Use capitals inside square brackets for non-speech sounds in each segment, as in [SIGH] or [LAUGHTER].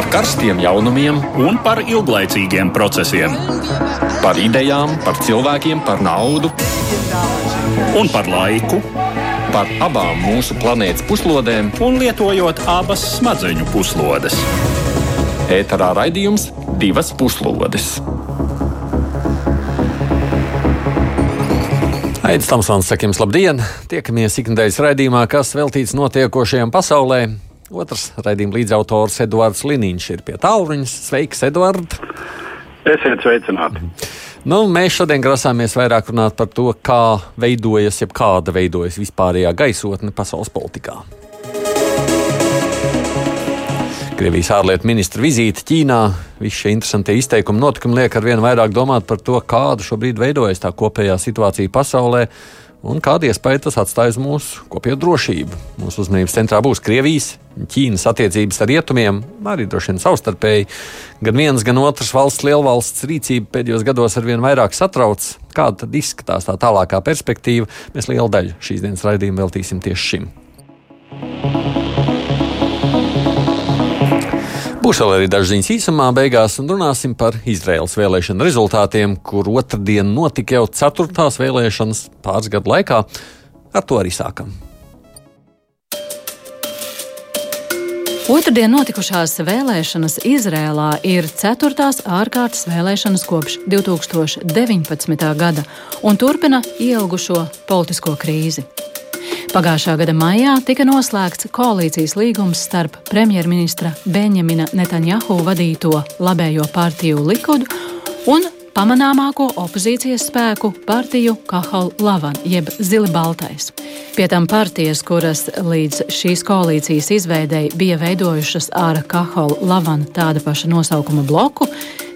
par karstiem jaunumiem un par ilglaicīgiem procesiem. Par idejām, par cilvēkiem, par naudu un par laiku. Par abām mūsu planētas puslodēm, un lietojot abas smadzeņu puslodes. Ēterā raidījums divas puslodes. Aizsmeļamies, Tamsons, saka jums labdien! Tiekamies ikdienas raidījumā, kas veltīts notiekošajam pasaulē. Otrs raidījuma līdzautors Edvards Liniņš ir pie tālruņa. Sveiks, Edvards! Esiet sveicināti! Nu, mēs šodien grasāmies vairāk runāt par to, kā veidojas, jeb kāda veidojas vispārējā gaisotne pasaules politikā. Krievijas ārlietu ministra vizīte Ķīnā. Visi šie interesantie izteikumi, notikumi liek ar vien vairāk domāt par to, kāda šobrīd veidojas tā kopējā situācija pasaulē un kādu iespēju tas atstāja uz mūsu kopējo drošību. Mūsu uzmanības centrā būs Krievijas, Ķīnas attiecības ar rietumiem, arī droši vien savstarpēji. Gan viens, gan otrs valsts lielvalsts rīcība pēdējos gados ar vien vairāk satrauc. Kāda tad izskatās tā tālākā perspektīva? Mēs lielu daļu šīs dienas raidījumu veltīsim tieši šim. Būs vēl arī dažas ziņas īsumā, beigās un runāsim par Izraels vēlēšanu rezultātiem, kur otrdien notika jau ceturtās vēlēšanas pāris gadu laikā. Ar to arī sākam. Otradien notikušās vēlēšanas Izrēlā ir ceturtās ārkārtas vēlēšanas kopš 2019. gada un turpina ielgušo politisko krīzi. Pagājušā gada maijā tika noslēgts koalīcijas līgums starp premjerministra Benjamina Netanjahu vadīto labējo partiju Likudu un pamanāmāko opozīcijas spēku partiju Kahal Lavan, jeb Zili Baltais. Pie tam partijas, kuras līdz šīs koalīcijas izveidēji bija veidojušas ar Kahal Lavan tāda paša nosaukuma bloku,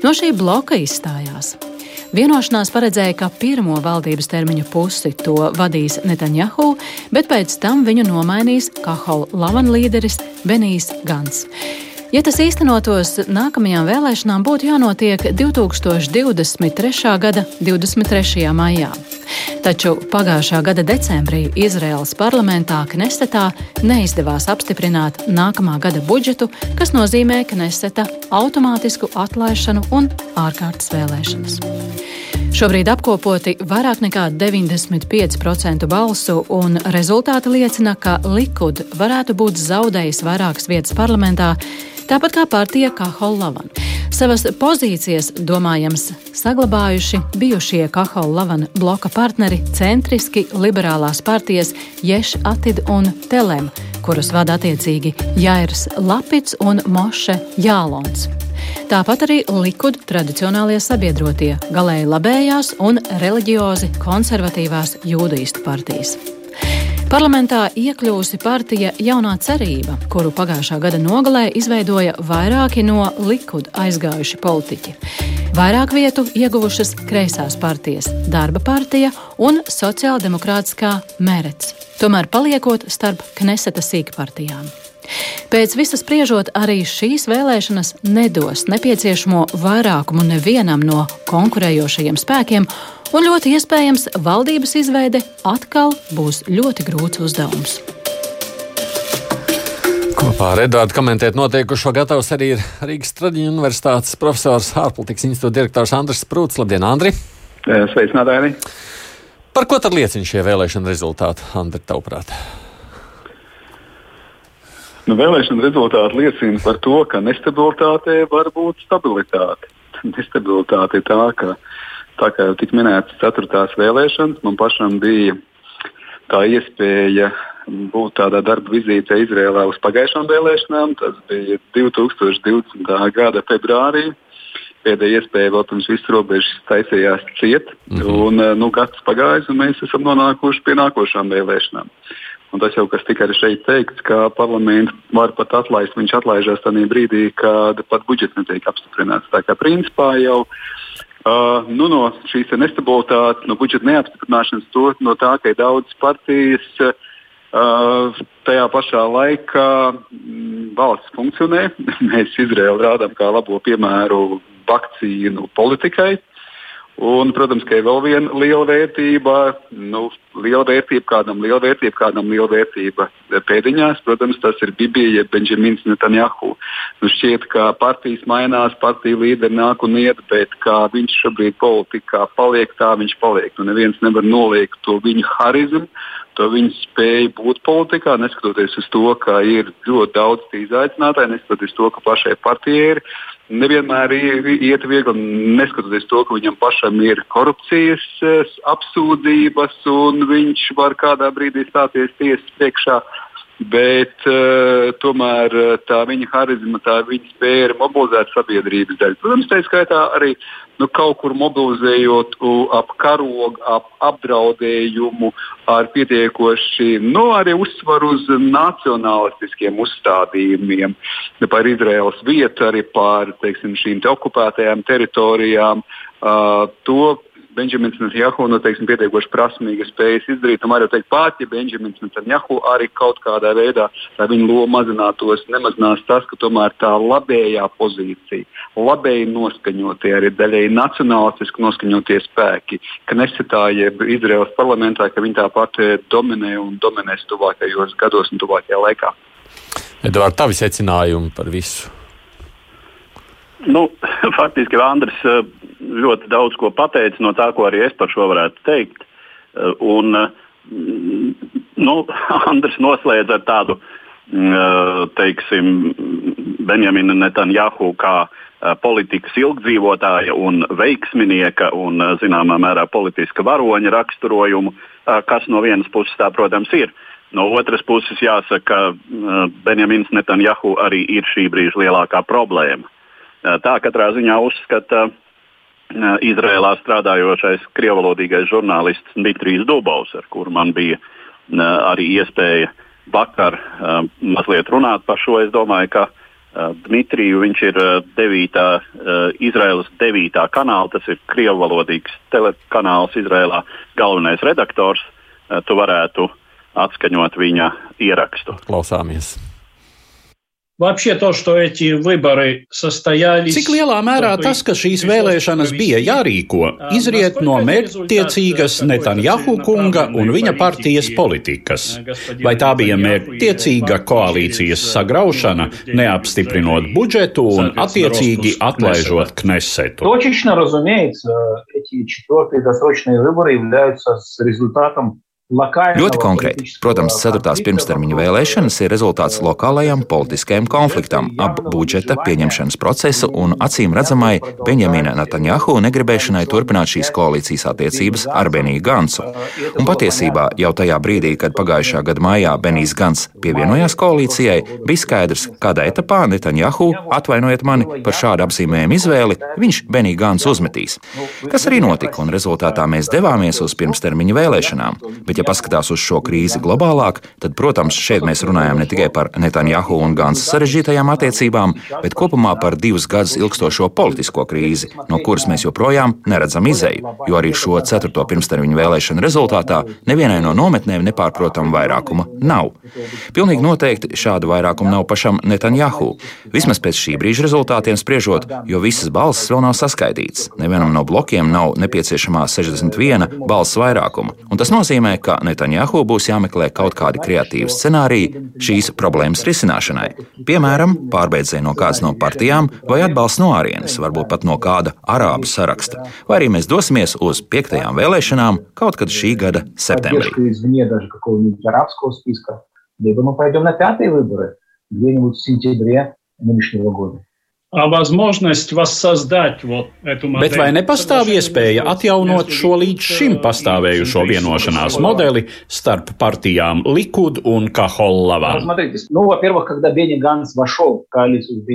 no šī bloka izstājās. Vienošanās paredzēja, ka pirmo valdības termiņu pusi to vadīs Netanjahu, bet pēc tam viņu nomainīs Kahola Lavan līderis Benijs Gans. Ja tas īstenotos, nākamajām vēlēšanām būtu jānotiek 2023. gada 23. maijā. Taču pagājušā gada decembrī Izraels parlamentā Knesetā neizdevās apstiprināt nākamā gada budžetu, kas nozīmē Kneseta automātisku atlaišanu un ārkārtas vēlēšanas. Šobrīd apkopoti vairāk nekā 95% balsu, un rezultāti liecina, ka Likud varētu būt zaudējis vairākas vietas parlamentā, tāpat kā partija Kahollavan. Savas pozīcijas, domājams, saglabājuši bijušie Kahollavan bloka partneri centriski liberālās partijas Ješ Atid un Telem, kurus vada attiecīgi Jairs Lapits un Moše Jālons. Tāpat arī Likud tradicionālie sabiedrotie - galēji labējās un reliģiozi konservatīvās jūdīstu partijas. Parlamentā iekļūsi partija Jaunā cerība, kuru pagājušā gada nogalē izveidoja vairāki no Likud aizgājuši politiķi. Vairāk vietu ieguvušas kreisās partijas - Darba partija un Sociāldemokrātiskā Merets, tomēr paliekot starp Kneseta sīkpartijām. Pēc visas spriežot, arī šīs vēlēšanas nedos nepieciešamo vairākumu nevienam no konkurējošajiem spēkiem, un ļoti iespējams valdības izveide atkal būs ļoti grūts uzdevums. Kopā ar Edvardu komentēt notiekušo gatavs arī ir Rīgas Tradiņu universitātes profesors, ārpolitikas institūta direktors Andris Sprūts. Labdien, Andri! Sveicinātāji! Par ko tad liecina šie vēlēšana rezultāti, Andri, tavuprāt? Nu, vēlēšana rezultāti liecina par to, ka nestabilitāte var būt stabilitāte. Nestabilitāte ir tā, ka, tā kā jau tika minēts, ceturtās vēlēšanas man pašam bija tā iespēja būt tādā darba vizītē Izrēlā uz pagājušām vēlēšanām. Tas bija 2020. gada februārī. Pēdējā iespēja vēl pirms visas robežas taisījās ciet. Mm -hmm. un, nu, gads pagājis, un mēs esam nonākuši pie nākošām vēlēšanām. Un tas jau, kas tika arī šeit teikts, ka parlaments var pat atlaist, viņš atlaižās tajā brīdī, kad pat budžets netiek apstiprināts. Tā kā principā jau uh, nu, no šīs nestabilitātes, no budžeta neapstiprināšanas, to, no tā, ka ir daudz partijas. Uh, tajā pašā laikā mm, valsts funkcionē. [LAUGHS] Mēs Izraēlu rādām kā labo piemēru vakcīnu politikai. Un, protams, ka ir vēl viena liela vērtība, nu, liela vērtība kādam, liela vērtība kādam, liela vērtība pēdiņās. Protams, tas ir Bibija, jeb Benjamins Netanjahu. Nu, šķiet, ka partijas mainās, partiju līderi nāk un iet, bet kā viņš šobrīd politikā paliek, tā viņš paliek. Nu, neviens nevar noliegt to viņa harizmu, to viņa spēju būt politikā, neskatoties uz to, ka ir ļoti daudz izaicinātāju, neskatoties to, ka pašai partijai ir nevienmēr iet viegli, neskatoties to, ka viņam pašam ir korupcijas eh, apsūdzības un viņš var kādā brīdī stāties tiesas priekšā. Bet uh, tomēr uh, tā viņa harizma, tā viņa spēja mobilizēt sabiedrības daļu. Protams, tā skaitā arī nu, kaut kur mobilizējot ap karogu, ap apdraudējumu, ar pietiekoši nu, uzsvaru uz nacionālistiskiem uzstādījumiem par Izraels vietu, arī par teiksim, šīm te okupētajām teritorijām. Uh, to Benjamins Netanjahu nu, teiksim, pietiekoši prasmīgi spējas izdarīt. Var jau teikt, pat ja Benjamins Netanjahu arī kaut kādā veidā viņa loma mazinātos, nemazinās tas, ka tomēr tā labējā pozīcija, labēji noskaņotie, arī daļēji nacionālistiski noskaņotie spēki, ka nesitā jeb Izraels parlamentā, ka viņi tāpat eh, dominē un dominēs tuvākajos gados un tuvākajā laikā. Edvards, tavi secinājumi par visu? Nu, [LAUGHS] faktiski Andris eh, ļoti daudz ko pateica no tā, ko arī es par šo varētu teikt. Eh, un, eh, nu, [LAUGHS] Andris noslēdz ar tādu, teiksim, Benjamina Netanjahu kā politikas ilgdzīvotāja un veiksminieka un, zināmā mērā, politiska varoņa raksturojumu, kas no vienas puses tā, protams, ir. No otras puses, jāsaka, ka Benjamins Netanjahu arī ir šī brīža lielākā problēma. Tā katrā ziņā uzskata Izrēlā strādājošais krievalodīgais žurnālists Dmitrijs Dubovs, ar kuru man bija arī iespēja vakar mazliet runāt par šo. Es domāju, ka Dmitriju viņš ir 9. Izraēlas 9. kanāla, tas ir krievalodīgs telekanāls Izrēlā, galvenais redaktors. Tu varētu atskaņot viņa ierakstu. Klausāmies! Вообще то, что эти выборы состоялись... Cik lielā mērā tas, ka šīs vēlēšanas bija jārīko, izriet no mērķtiecīgas Netanjahu kunga un viņa partijas politikas? Vai tā bija mērķtiecīga koalīcijas sagraušana, neapstiprinot budžetu un attiecīgi atlaižot Knesetu? Точечно, разумеется, эти четвертые досрочные выборы являются результатом Ļoti konkrēti. Protams, ceturtās pirmstermiņa vēlēšanas ir rezultāts lokālajam politiskajam konfliktam, ap budžeta pieņemšanas procesu un acīm redzamai Benjamina Netanjahu negribēšanai turpināt šīs koalīcijas attiecības ar Beniju Gansu. Un patiesībā jau tajā brīdī, kad pagājušā gada maijā Benijs Gans pievienojās koalīcijai, bija skaidrs, kādā etapā Netanjahu, atvainojiet mani par šādu apzīmējumu izvēli, viņš Beniju Gansu uzmetīs. Kas arī notika, un rezultātā mēs devāmies uz pirmstermiņa vēlēšanām. Bet, ja paskatās uz šo krīzi globālāk, tad, protams, šeit mēs runājam ne tikai par Netanjahu un Gansa sarežģītajām attiecībām, bet kopumā par divus gadus ilgstošo politisko krīzi, no kuras mēs joprojām neredzam izēju, jo arī šo ceturto pirmstermiņu vēlēšanu rezultātā nevienai no nometnēm nepārprotama vairākuma nav. Pilnīgi noteikti šāda vairākuma nav pašam Netanjahu. Vismaz pēc šī brīža rezultātiem spriežot, jo visas balsis vēl nav saskaitītas. Nevienam no blokiem nav nepieciešamā 61 balss vairākuma. Un tas nozīmē, ka Netanjahu būs jāmeklē kaut kādi kreatīvi scenāriji šīs problēmas risināšanai. Piemēram, pārbeidzēji no kādas no partijām vai atbalsts no ārienes, varbūt pat no kāda arābu saraksta. Vai arī mēs dosimies uz piektajām vēlēšanām kaut kad šī gada septembrī. Либо мы пойдем на пятые выборы где-нибудь в сентябре нынешнего года. Bet vai nepastāv iespēja atjaunot šo līdz šim pastāvējušo vienošanās modeli starp partijām Likud un Kahollava?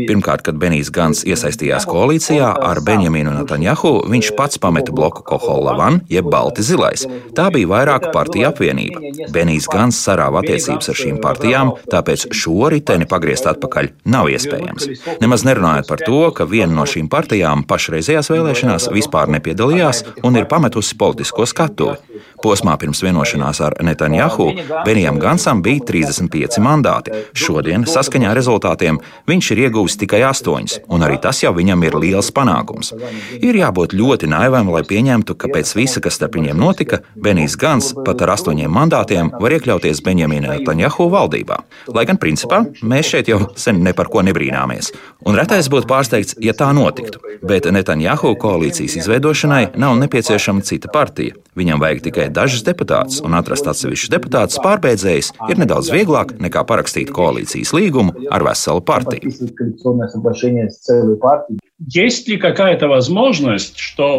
Pirmkārt, kad Benijs Gans iesaistījās koalīcijā ar Benjaminu Netanjahu, viņš pats pameta bloku Kohollavan, jeb Balti zilais. Tā bija vairāku partiju apvienība. Benijs Gans sarāva attiecības ar šīm partijām, tāpēc šo riteni pagriezt atpakaļ nav iespējams. Nemaz nerunājot par to, ka viena no šīm partijām pašreizējās vēlēšanās vispār nepiedalījās un ir pametusi politisko skatuvi. Posmā pirms vienošanās ar Netanjahu Benijam Gansam bija 35 mandāti. Šodien, saskaņā ar rezultātiem, viņš ir ieguvis tikai 8, un arī tas jau viņam ir liels panākums. Ir jābūt ļoti naivam, lai pieņemtu, ka pēc visa, kas starp viņiem notika, Benijs Gans pat ar astoņiem mandātiem var iekļauties Benjamina Netanjahu valdībā. Lai gan principā mēs šeit jau sen ne par ko nebrīnāmies. Un retais būtu pārsteigts, ja tā notiktu. Bet Netanjahu koalīcijas izveidošanai nav nepieciešama cita partija. Viņam vajag tikai dažus deputātus, un atrast atsevišķus deputātus pārbeidzējus ir nedaudz vieglāk nekā parakstīt koalīcijas līgumu ar veselu partiju.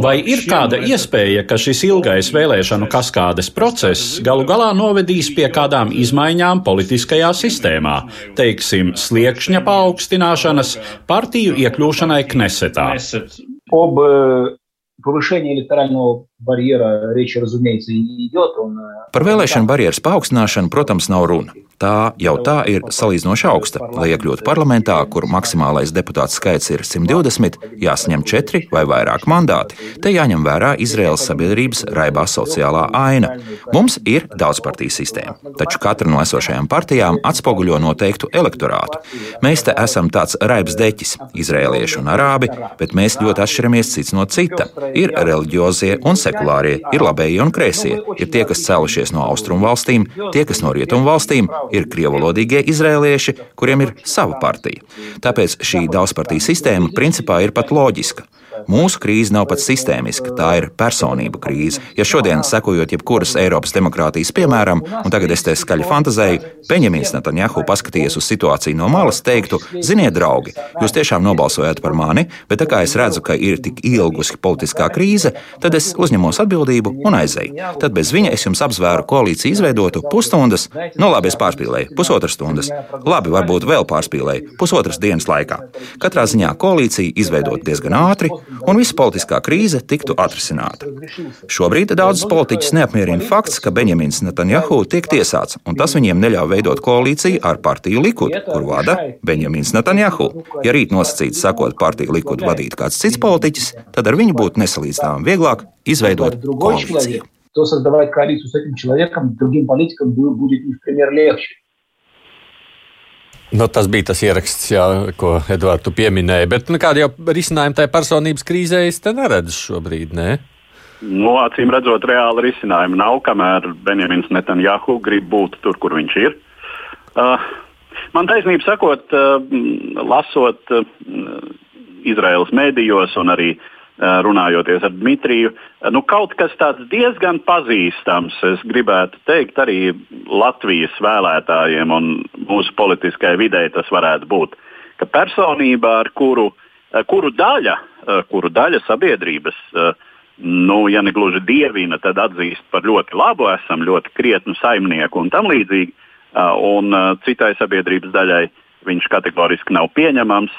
Vai ir kāda iespēja, ka šis ilgais vēlēšanu kaskādes process galu galā novedīs pie kādām izmaiņām politiskajā sistēmā, teiksim, sliekšņa paaugstināšanas, partiju iekļūšanai Knesetā? Об повышении электорального барьера речи, разумеется, и не идет. Он... Par vēlēšanu barjeras paaugstināšanu, protams, nav runa. Tā jau tā ir salīdzinoši augsta. Lai iekļūtu parlamentā, kur maksimālais deputātu skaits ir 120, jāsaņem 4 vai vairāk mandāti. Te jāņem vērā Izraels sabiedrības raibā sociālā aina. Mums ir daudzpartiju sistēma, taču katra no esošajām partijām atspoguļo noteiktu elektorātu. Mēs te esam tāds raibs deķis, izrēlieši un arābi, bet mēs ļoti atšķiramies cits no cita. Ir reliģiozie un sekulārie, ir labējie un kreisie, ir tie, kas cēlušies no austrumu valstīm, tie, kas no rietumu valstīm ir krievalodīgie izrēlieši, kuriem ir sava partija. Tāpēc šī daudzpartiju sistēma principā ir pat loģiska. Mūsu krīze nav pat sistēmiska, tā ir personību krīze. Ja šodien, sekojot jebkuras Eiropas demokrātijas piemēram, un tagad es te skaļi fantazēju, Benjamins Netanjahu paskatījies uz situāciju no malas, teiktu: Ziniet, draugi, jūs tiešām nobalsojāt par mani, bet tā kā es redzu, ka ir tik ilgusi politiskā krīze, tad es uzņemos atbildību un aizēju. Tad bez viņa es jums apsvēru koalīciju izveidotu pusstundas, no nu, labi, es pārspīlēju, pusotras stundas, labi, varbūt vēl pārspīlēju, pusotras dienas laikā. Katrā ziņā koalīcija izveidot diezgan ātri, un visa politiskā krīze tiktu atrisināta. Šobrīd daudzus politiķus neapmierina fakts, ka Benjamins Netanjahu tiek tiesāts, un tas viņiem neļauj veidot koalīciju ar partiju Likud, kur vada Benjamins Netanjahu. Ja rīt nosacīts sakot partiju Likud vadīt kāds cits politiķis, tad ar viņu būtu nesalīdzināmāk vieglāk izveidot koalīciju. То создавать коалицию с этим человеком, другим политикам будет не в пример легче. Nu, tas bija tas ieraksts, jā, ko Edvards pieminēja. Bet nu, kāda jau risinājuma tai personības krīzē es neredzu šobrīd? Ne? Nu, acīm redzot, reāla risinājuma nav, kamēr Benjamins Netanjahu grib būt tur, kur viņš ir. Uh, man taisnība sakot, uh, lasot uh, Izraels mēdījos un arī uh, runājoties ar Dmitriju. Eh, nu, kaut kas tāds diezgan pazīstams, es gribētu teikt, arī Latvijas vēlētājiem un mūsu politiskajai videi tas varētu būt. Ka personība, ar kuru, eh, kuru, daļa, kuru daļa sabiedrības, nu, ja ne gluži dievina, tad atzīst par ļoti labu, esam ļoti krietnu saimnieku un tam līdzīgi, un citai sabiedrības daļai viņš kategoriski nav pieņemams.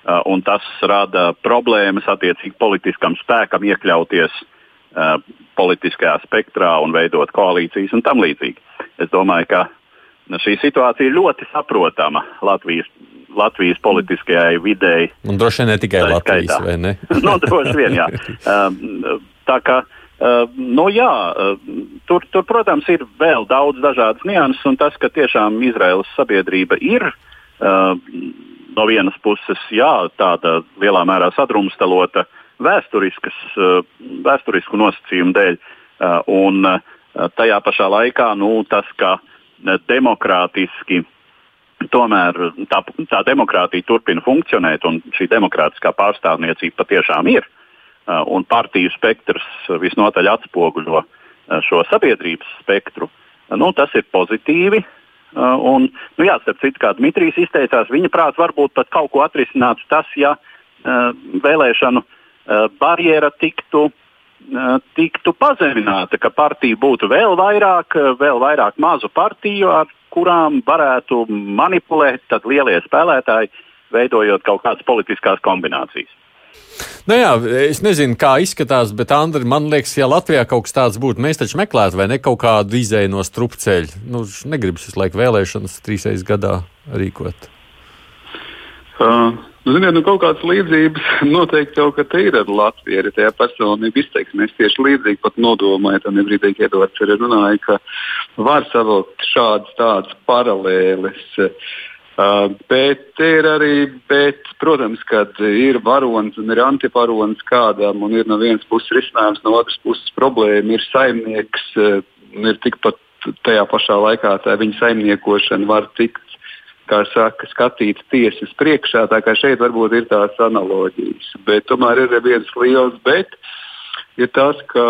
Uh, un tas rada problēmas attiecīgi politiskam spēkam iekļauties uh, politiskajā spektrā un veidot koalīcijas un tam līdzīgi. Es domāju, ka šī situācija ir ļoti saprotama Latvijas, Latvijas politiskajai videi. Un droši vien ne tikai Latvijas, skaitā. vai ne? [LAUGHS] nu, droši vien, jā. Uh, [LAUGHS] tā kā Uh, nu, jā, uh, tur, tur, protams, ir vēl daudz dažādas nianses, un tas, ka tiešām Izraēlas sabiedrība ir uh, no vienas puses, jā, tāda lielā mērā sadrumstalota eh, vēsturisku nosacījumu dēļ, eh, un eh, tajā pašā laikā nu, tas, ka demokrātiski tomēr tā, tā demokrātija turpina funkcionēt, un šī demokrātiskā pārstāvniecība patiešām ir, un partiju spektrs visnotaļ atspoguļo šo sabiedrības spektru, nu, tas ir pozitīvi. Uh, un, nu, jā, starp citu, kā Dmitrijs izteicās, viņa prāts varbūt pat kaut ko atrisinātu tas, ja uh, vēlēšanu uh, barjera tiktu, tiktu pazemināta, ka partija būtu vēl vairāk, vēl vairāk mazu partiju, ar kurām varētu manipulēt lielie spēlētāji, veidojot kaut kādas politiskās kombinācijas. Nu jā, es nezinu, kā izskatās, bet Andri, man liekas, ja Latvijā kaut kas tāds būtu, mēs taču meklētu vai ne kaut kādu izēju no strupceļa. Nu, negribas visu laiku vēlēšanas trīsreiz gadā rīkot. Uh, ziniet, nu, kaut kādas līdzības [LAUGHS] noteikti jau ir ar Latviju. Arī tajā personību izteiksmēs tieši līdzīgi pat nodomāju, tam brīdī, kad Edvards arī runāja, ka var savilkt šādas tādas paralēles. Uh, bet ir arī, bet, protams, kad ir varonis un ir antivaronis kādam, un ir no vienas puses risinājums, no otras puses problēma, ir saimnieks, uh, ir tikpat tajā pašā laikā tā viņa saimniekošana var tikt kā saka, skatīts tiesas priekšā. Tā kā šeit varbūt ir tās analoģijas. Bet tomēr ir viens liels bet ir tas, ka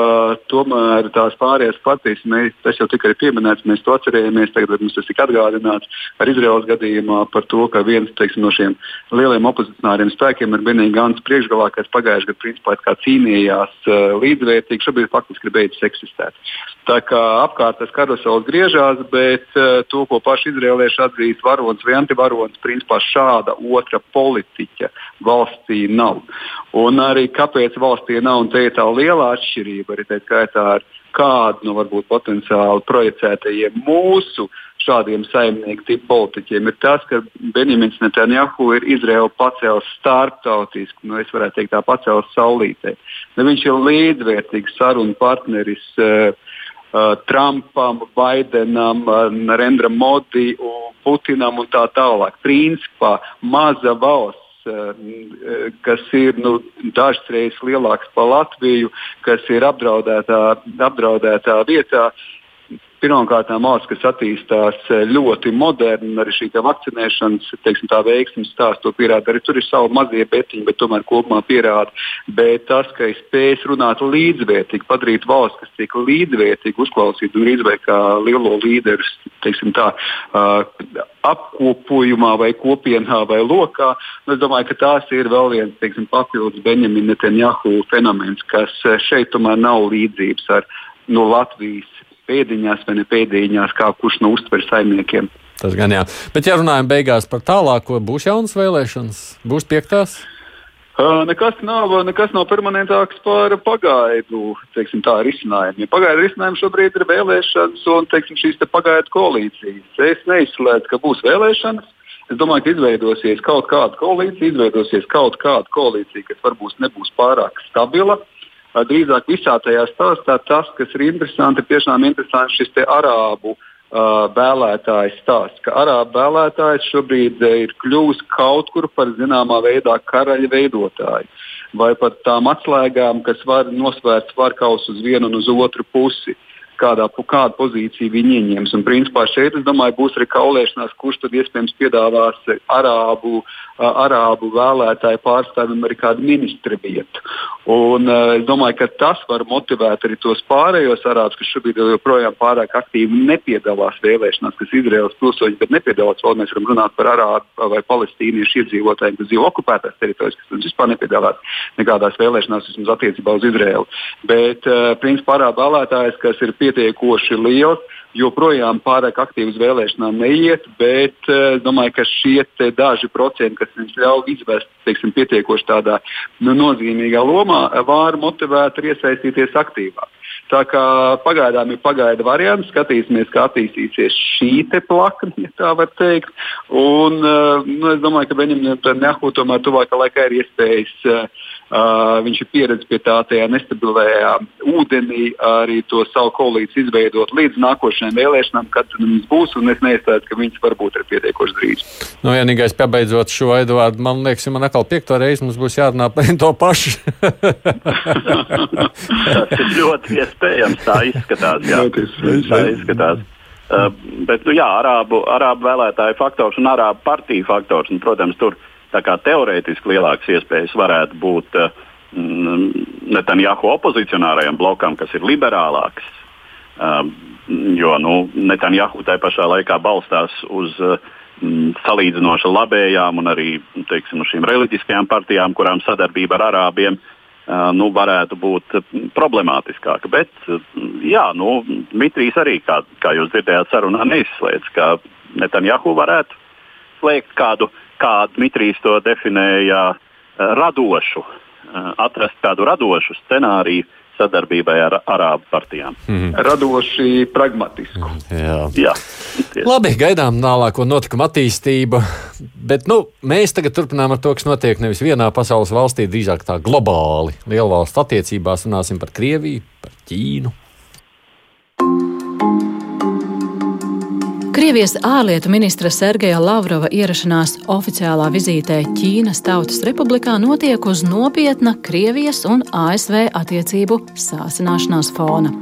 tomēr tās pārējās partijas, mēs, tas jau tika arī pieminēts, mēs to atcerējāmies, tagad mums tas tika atgādināts ar Izraels gadījumā par to, ka viens teiksim, no šiem lieliem opozicionāriem spēkiem ir Benīgi Gants priekšgalā, kas pagājušajā gadā principā cīnījās uh, līdzvērtīgi, šobrīd faktiski ir beidzis eksistēt. Tā kā apkārt tas karusels griežās, bet uh, to, ko paši izrēlieši atzīst, varonis vai antivaronis, principā šāda otra politiķa valstī nav. Un arī kāpēc valstī nav, un te ir tā liela atšķirība arī tā skaitā ar kādu no varbūt potenciāli projicētajiem mūsu šādiem saimnieku tipu politiķiem, ir tas, ka Benjamins Netanjahu ir Izraela pacēlis starptautiski, nu es varētu teikt tā pacēlis saulītē. Nu, viņš ir līdzvērtīgs sarunu partneris. Uh, Uh, Trumpam, Baidenam, uh, Narendram Modi, Putinam un tā tālāk. Principā maza valsts kas ir nu, dažas reizes lielāks par Latviju, kas ir apdraudētā, apdraudētā vietā, Pirmkārt, valsts, kas attīstās eh, ļoti moderni, arī šī vakcinēšanas teiksim, veiksmes stāsts to pierāda. Arī tur ir savi mazie betiņi, bet tomēr kopumā pierāda. Bet tas, ka ir spējis runāt līdzvērtīgi, padarīt valsts, kas tiek līdzvērtīgi uzklausīta un līdzvērtīgi kā lielo līderu, teiksim tā, uh, apkopojumā vai kopienā vai lokā. Nu, es domāju, ka tās ir vēl viens teiksim, papildus Benjamina Netanjahu fenomens, kas šeit tomēr nav līdzības ar no Latvijas pēdiņās vai ne pēdiņās, kā kurš no uztver saimniekiem. Tas gan jā. Bet, ja runājam beigās par tālāko, būs jaunas vēlēšanas, būs piektās? Uh, nekas nav, nekas nav permanentāks par pagaidu teiksim, tā, risinājumu. Ja pagaidu risinājumu šobrīd ir vēlēšanas un teiksim, šīs te pagaidu koalīcijas. Es neizslēdzu, ka būs vēlēšanas. Es domāju, ka izveidosies kaut kāda koalīcija, izveidosies kaut kāda koalīcija, kas varbūt nebūs pārāk stabila. Uh, drīzāk visā tajā stāstā tas, kas ir interesanti, tiešām interesants šis arābu uh, vēlētājs stāsts. Ka arābu vēlētājs šobrīd ir kļuvis kaut kur par zināmā veidā karaļa veidotāju. Vai pat tām atslēgām, kas var nosvērt svarkaus uz vienu un uz otru pusi. Uh, kādā, kādu pozīciju viņi ieņems. Un, principā, šeit, es domāju, būs arī kaulēšanās, kurš tad iespējams piedāvās arābu, arābu vēlētāju pārstāvjiem arī kādu ministra vietu. Un, es domāju, ka tas var motivēt arī tos pārējos arābus, kas šobrīd joprojām pārāk aktīvi nepiedalās vēlēšanās, kas Izraels pilsoņi, bet nepiedalās vēl mēs varam runāt par arābu vai palestīniešu iedzīvotājiem, kas dzīvo okupētās teritorijās, kas vispār nepiedalās nekādās vēlēšanās, vismaz attiecībā uz Izraelu. Bet, principā, arābu vēlētājs, kas ir pie pietiekoši liels. Joprojām pārāk aktīvi uz vēlēšanām neiet, bet es uh, domāju, ka šie daži procenti, kas mums ļauj izvest teiksim, pietiekoši tādā nu, nozīmīgā lomā, var motivēt arī iesaistīties aktīvāk. Tā kā pagaidām ir pagaida variants, skatīsimies, kā attīstīsies šī plakne, ja tā var teikt. Un, uh, nu, es domāju, ka Benjamins Nehu tomēr tuvākā laikā ir iespējas uh, Uh, viņš ir pieredzējis pie tā tajā nestabilajā ūdenī, arī to savu koalīciju izveidot līdz nākošajām vēlēšanām, kad mums būs. Es neizstāstu, ka viņas varbūt ir pietiekoši drīz. Nu, vienīgais, pabeidzot šo Eduardu, man liekas, ja man atkal piekto reizi mums būs jārunā par [LAUGHS] to pašu. Tas ir ļoti iespējams. Tā izskatās. Jā. Tā izskatās. Uh, bet, nu, jā, arābu, arābu vēlētāju faktors un arābu partiju faktors. Un, protams, tur ir Tā kā teorētiski lielākas iespējas varētu būt uh, Netanjahu opozicionārajam blokam, kas ir liberālāks. Uh, jo nu, Netanjahu tajā pašā laikā balstās uz uh, salīdzinoši labējām un arī teiksim, šīm reliģiskajām partijām, kurām sadarbība ar arābiem uh, nu, varētu būt problemātiskāka. Bet jā, nu, Dmitrijs arī, kā, kā jūs dzirdējāt, sarunā neizslēdz, ka Netanjahu varētu slēgt kādu kā Dmitrijs to definēja, eh, radošu, eh, atrast kādu radošu scenāriju sadarbībai ar arābu partijām. Mm. Radoši, pragmatiski. Jā. Jā, Labi, gaidām tālāko notikumu attīstību. Bet nu, mēs tagad turpinām ar to, kas notiek nevis vienā pasaules valstī, drīzāk tā globāli. Lielvalstu attiecībās runāsim par Krieviju, par Ķīnu. Krievijas ārlietu ministra Sergeja Lavrova ierašanās oficiālā vizītē Ķīnas Tautas Republikā notiek uz nopietna Krievijas un ASV attiecību sāsināšanās fona.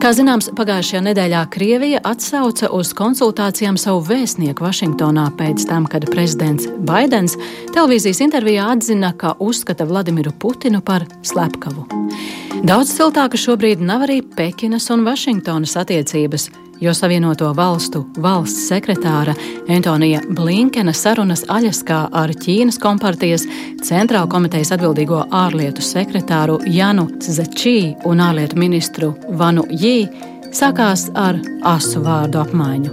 Kā zināms, pagājušajā nedēļā Krievija atsauca uz konsultācijām savu vēstnieku Vašingtonā pēc tam, kad prezidents Baidens televīzijas intervijā atzina, ka uzskata Vladimiru Putinu par slepkavu. Daudz siltāka šobrīd nav arī Pekinas un Vašingtonas attiecības jo Savienoto valstu valsts sekretāra Antonija Blinkena sarunas Aļaskā ar Ķīnas kompartijas centrāla komitejas atbildīgo ārlietu sekretāru Janu Czečī un ārlietu ministru Vanu Jī sākās ar asu vārdu apmaiņu.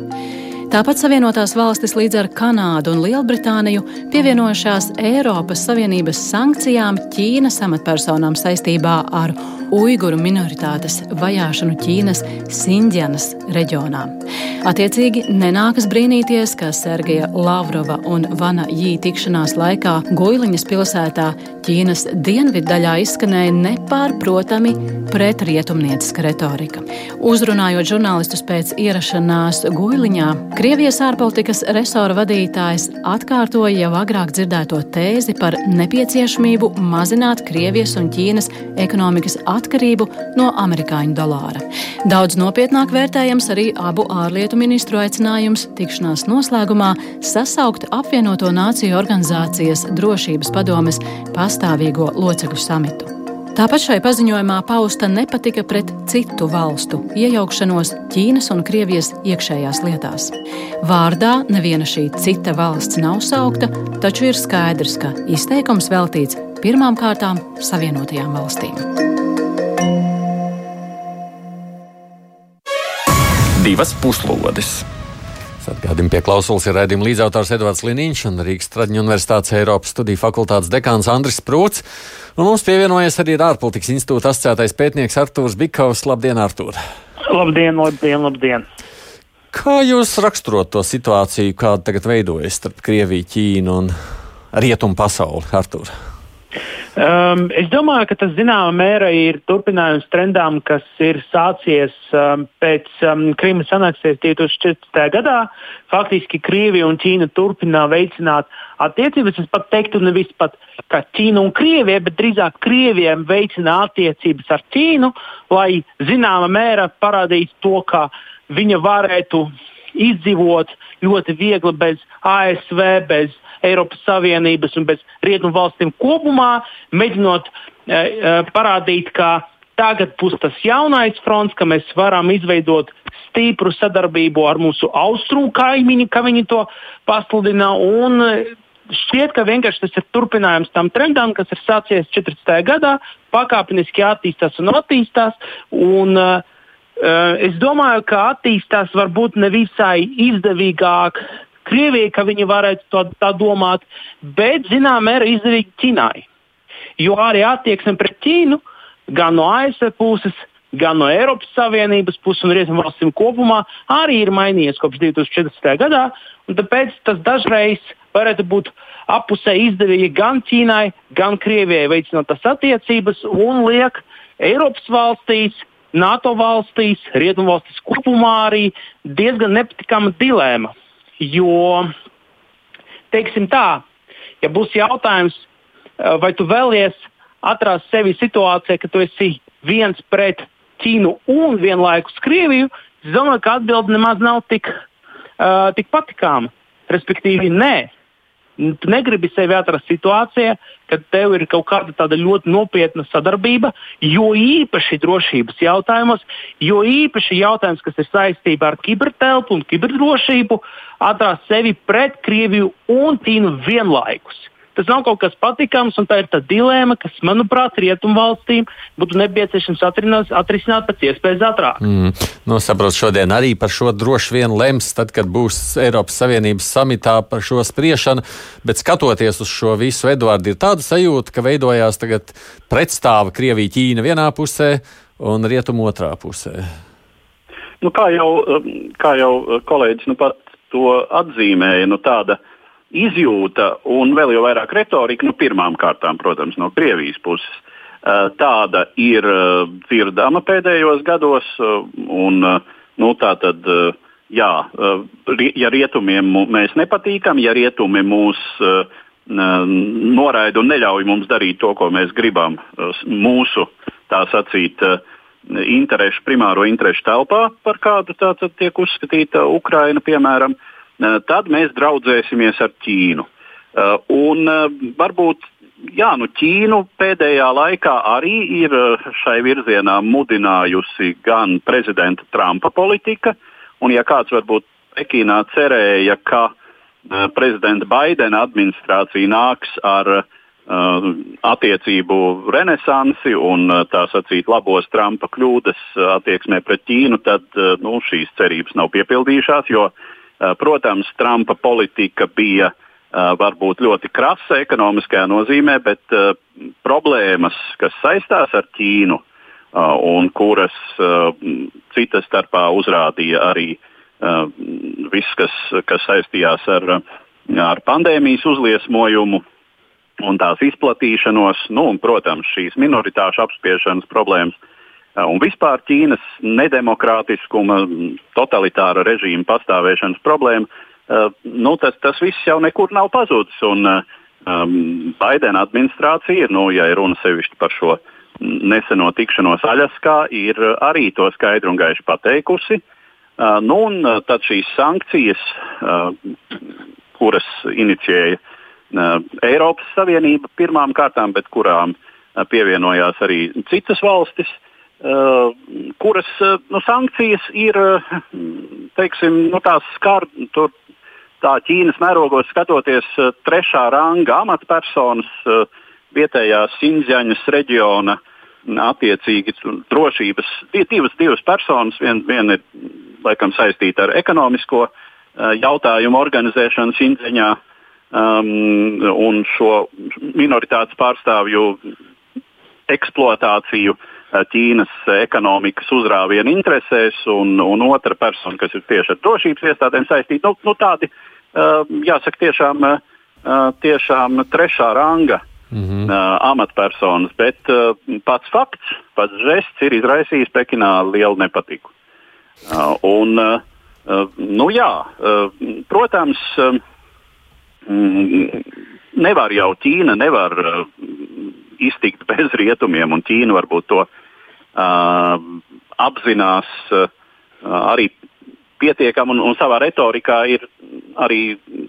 Tāpat Savienotās valstis līdz ar Kanādu un Lielbritāniju pievienojušās Eiropas Savienības sankcijām Ķīnas amatpersonām saistībā ar uiguru minoritātes vajāšanu Ķīnas Sinģanas reģionā. Attiecīgi nenākas brīnīties, ka Sergeja Lavrova un Vana Jī tikšanās laikā Guiliņas pilsētā Ķīnas dienviddaļā izskanēja nepārprotami pretrietumnieciska retorika. Uzrunājot žurnālistus pēc ierašanās Guiliņā, Krievijas ārpolitikas resora vadītājs atkārtoja jau agrāk dzirdēto tēzi par nepieciešamību mazināt Krievijas un Ķīnas ekonomikas attīstību atkarību no amerikāņu dolāra. Daudz nopietnāk vērtējams arī abu ārlietu ministru aicinājums tikšanās noslēgumā sasaukt apvienoto nāciju organizācijas drošības padomes pastāvīgo locekļu samitu. Tāpat šai paziņojumā pausta nepatika pret citu valstu iejaukšanos Ķīnas un Krievijas iekšējās lietās. Vārdā neviena šī cita valsts nav saukta, taču ir skaidrs, ka izteikums veltīts pirmām kārtām Savienotajām valstīm. Divas puslodes. Atgādījumi pie klausulas ir raidījuma līdzautors Edvards Liniņš un Rīgas Traģiņu Universitātes Eiropas studiju fakultātes dekāns Andris Prūts. Un mums pievienojas arī ārpolitikas institūta asociētais pētnieks Artūrs Bikovs. Labdien, Artūr! Labdien, labdien, labdien! Kā jūs raksturot to situāciju, kāda tagad veidojas starp Krieviju, Ķīnu un Rietumu pasauli, Artūr? Um, es domāju, ka tas zināmā mērā ir turpinājums trendām, kas ir sācies um, pēc um, Krimas aneksijas 2014. gadā. Faktiski Krievija un Ķīna turpina veicināt attiecības. Es pat teiktu, nevis pat kā Ķīna un Krievija, bet drīzāk Krievija veicina attiecības ar Ķīnu, lai zināmā mērā parādītu to, ka viņa varētu izdzīvot ļoti viegli bez ASV, bez Eiropas Savienības un bez rietumu valstīm kopumā, mēģinot e, e, parādīt, ka tagad būs tas jaunais fronts, ka mēs varam izveidot stipru sadarbību ar mūsu austrumu kaimiņu, kā viņi to pasludina. Un, Šķiet, ka vienkārši tas ir turpinājums tam trendam, kas ir sācies 14. gadā, pakāpeniski attīstās un attīstās. Un, uh, es domāju, ka attīstās varbūt nevisai izdevīgāk Krievijai, ka viņi varētu to tā domāt, bet zināmā mērā izdevīgi Ķīnai. Jo arī attieksme pret Ķīnu gan no ASV puses, gan no Eiropas Savienības puses un Rietumu valstīm kopumā arī ir mainījies kopš 2014. gadā. Tāpēc tas dažreiz varētu būt apusē izdevīgi gan Ķīnai, gan Krievijai veicināt tās attiecības un liek Eiropas valstīs, NATO valstīs, Rietumu valstīs kopumā arī diezgan nepatīkama dilēma. Jo, teiksim tā, ja būs jautājums, eh, vai tu vēlies atrast sevi situācijā, ka tu esi viens pret Ķīnu un vienlaikus Krieviju, es domāju, ka atbilde nemaz nav tik, uh, tik patīkama. Respektīvi, nē. Tu negribi sevi atrast situācijā, kad tev ir kaut kāda tāda ļoti nopietna sadarbība, jo īpaši drošības jautājumos, jo īpaši jautājums, kas ir saistībā ar kibertelpu un kiberdrošību, atrast sevi pret Krieviju un Ķīnu vienlaikus. Tas nav kaut kas patīkams, un tā ir tā dilēma, kas, manuprāt, rietumvalstīm būtu nepieciešams atrisināt, atrisināt pēc iespējas ātrāk. Mm. Nu, saprotu, šodien arī par šo droši vien lems, tad, kad būs Eiropas Savienības samitā par šo spriešanu, bet skatoties uz šo visu, Edvards, ir tāda sajūta, ka veidojās tagad pretstāva Krievija, Ķīna vienā pusē un Rietumu otrā pusē. Nu, kā, jau, um, kā jau uh, kolēģis nu, to atzīmēja, nu, tāda izjūta un vēl jau vairāk retorika, nu, pirmām kārtām, protams, no Krievijas puses. Uh, tāda ir uh, dzirdama pēdējos gados, un nu, tā tad, jā, ja rietumiem mēs nepatīkam, ja rietumi mūs noraida un neļauj mums darīt to, ko mēs gribam, mūsu tā sacīt, interešu, primāro interešu telpā, par kādu tātad tiek uzskatīta Ukraina, piemēram, tad mēs draudzēsimies ar Ķīnu. Un varbūt jā, nu Ķīnu pēdējā laikā arī ir šai virzienā mudinājusi gan prezidenta Trumpa politika, un ja kāds varbūt Pekīnā cerēja, ka prezidenta Baidena administrācija nāks ar uh, Uh, attiecību renesansi un uh, tā sacīt labos Trumpa kļūdas uh, attieksmē pret Ķīnu, tad nu, šīs cerības nav piepildījušās, jo, protams, Trumpa politika bija varbūt ļoti krasa ekonomiskajā nozīmē, bet problēmas, kas saistās ar Ķīnu un kuras citas starpā uzrādīja arī viss, kas, kas saistījās ar, ar pandēmijas uzliesmojumu, un tās izplatīšanos, nu, un, protams, šīs minoritāšu apspiešanas problēmas eh, un vispār Ķīnas nedemokrātiskuma, totalitāra režīma pastāvēšanas problēma, eh, nu, tas, tas viss jau nekur nav pazudis. Un, um, Baidena administrācija, nu, ja runa sevišķi par šo neseno tikšanos Aļaskā, ir arī to skaidri un gaiši pateikusi. Uh, nu, un tad šīs sankcijas, uh, kuras inicijēja uh, Eiropas Savienība pirmām kārtām, bet kurām pievienojās arī citas valstis, kuras nu, sankcijas ir teiksim, nu, skar, tur, tā Ķīnas mērogos skatoties trešā ranga amatpersonas vietējās Sinzjaņas reģiona attiecīgi drošības divas, divas personas. Viena vien ir laikam saistīta ar ekonomisko jautājumu organizēšanu Sinzjaņā, um, un šo minoritātes pārstāvju eksploatāciju uh, Ķīnas ekonomikas uzrāvienu interesēs, un, un otra persona, kas ir tieši ar drošības iestādēm saistīta. Nu, nu, tādi, uh, jāsaka, tiešām, uh, tiešām trešā ranga mm -hmm. amatpersonas, bet pats fakts, pats žests ir izraisījis Pekinā lielu nepatiku. Un, nu, jā, protams, Mm, nevar jau Ķīna nevar iztikt bez rietumiem, un Ķīna varbūt to uh, apzinās uh, arī pietiekami, un, un savā retorikā ir arī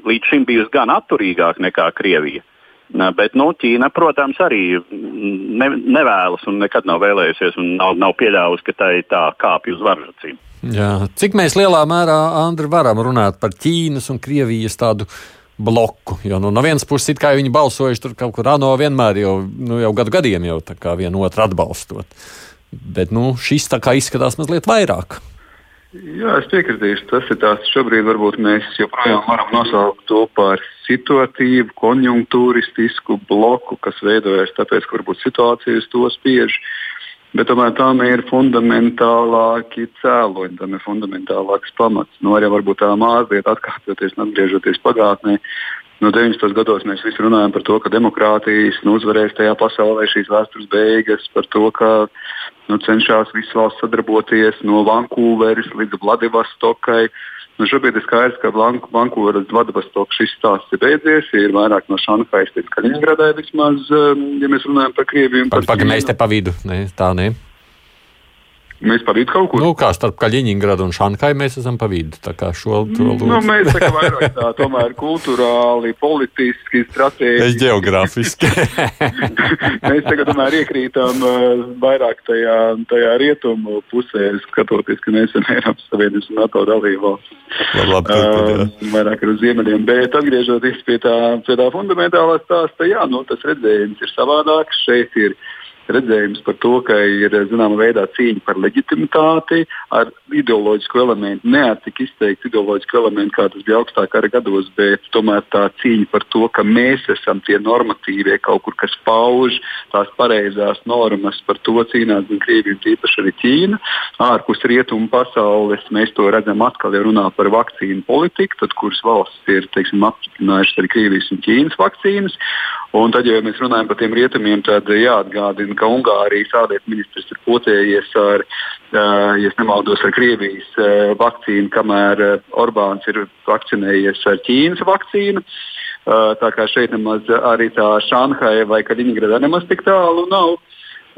līdz šim bijusi gan atturīgāka nekā Krievija. Bet nu, Ķīna, protams, arī ne, nevēlas un nekad nav vēlējusies un nav, nav pieļāvusi, ka tā ir tā kāpja uz varžacīm. Jā. Cik mēs lielā mērā, Andri, varam runāt par Ķīnas un Krievijas tādu uh, bloku. Jo nu, no vienas puses, kā viņi balsojuši tur kaut kur ANO vienmēr jau, nu, jau gadu gadiem jau vienu otru atbalstot. Bet nu, šis tā kā izskatās mazliet vairāk. Jā, es piekritīšu. Tas ir tāds, šobrīd varbūt mēs joprojām varam nosaukt to par situatīvu, konjunktūristisku bloku, kas veidojas tāpēc, ka varbūt situācijas to spiež. Bet tomēr tam ir fundamentālāki cēloņi, tam ir fundamentālāks pamats. Nu, arī varbūt tā mazliet atkārtoties un atgriežoties pagātnē. No 90. gados mēs visi runājam par to, ka demokrātijas nu, uzvarēs tajā pasaulē šīs vēstures beigas, par to, ka nu, cenšas visas valsts sadarboties no Vankūveras līdz Vladivostokai. Nu, šobrīd ir skaidrs, ka Vankūveras Vladivostokas šis stāsts ir beidzies. Ir vairāk no Šanhajas līdz Kaļiņgradai vismaz, um, ja mēs runājam par Krieviju. Pagaidām, mēs te pa vidu, ne, tā ne. Mēs pa vidu kaut kur. Nu, kā starp Kaļiņģeradu un Šankai mēs esam pa vidu. Tā kā šo to lūdzu. Nu, mēs tā kā [LAUGHS] vairāk tā, tomēr kultūrāli, politiski, strateģiski. Es geogrāfiski. [LAUGHS] mēs tagad tomēr iekrītam uh, vairāk tajā, tajā rietumu pusē, skatoties, ka mēs esam Eiropas Savienības un NATO dalību valsts. Uh, vairāk ar ziemeļiem. Bet atgriežoties pie tā, pie tā fundamentālā stāsta, jā, nu, tas redzējums ir savādāks. Šeit ir redzējums par to, ka ir zināmā veidā cīņa par leģitimitāti ar ideoloģisku elementu. Ne ar tik izteiktu ideoloģisku elementu, kā tas bija augstākā kara gados, bet tomēr tā cīņa par to, ka mēs esam tie normatīvie kaut kur, kas pauž tās pareizās normas. Par to cīnās gan Krievija, gan īpaši arī Ķīna. Ārpus rietumu pasaules mēs to redzam atkal, ja runā par vakcīnu politiku, tad kuras valstis ir teiksim, apstiprinājušas arī Krievijas un Ķīnas vakcīnas. Un tad, ja mēs runājam par tiem rietumiem, tad jāatgādina, ka Ungārijas ārlietu ministrs ir potējies ar, ja nemaldos, ar Krievijas vakcīnu, kamēr Orbāns ir vakcinējies ar Ķīnas vakcīnu. Tā kā šeit nemaz arī tā Šanhaja vai Kaļiņģerada nemaz tik tālu nav.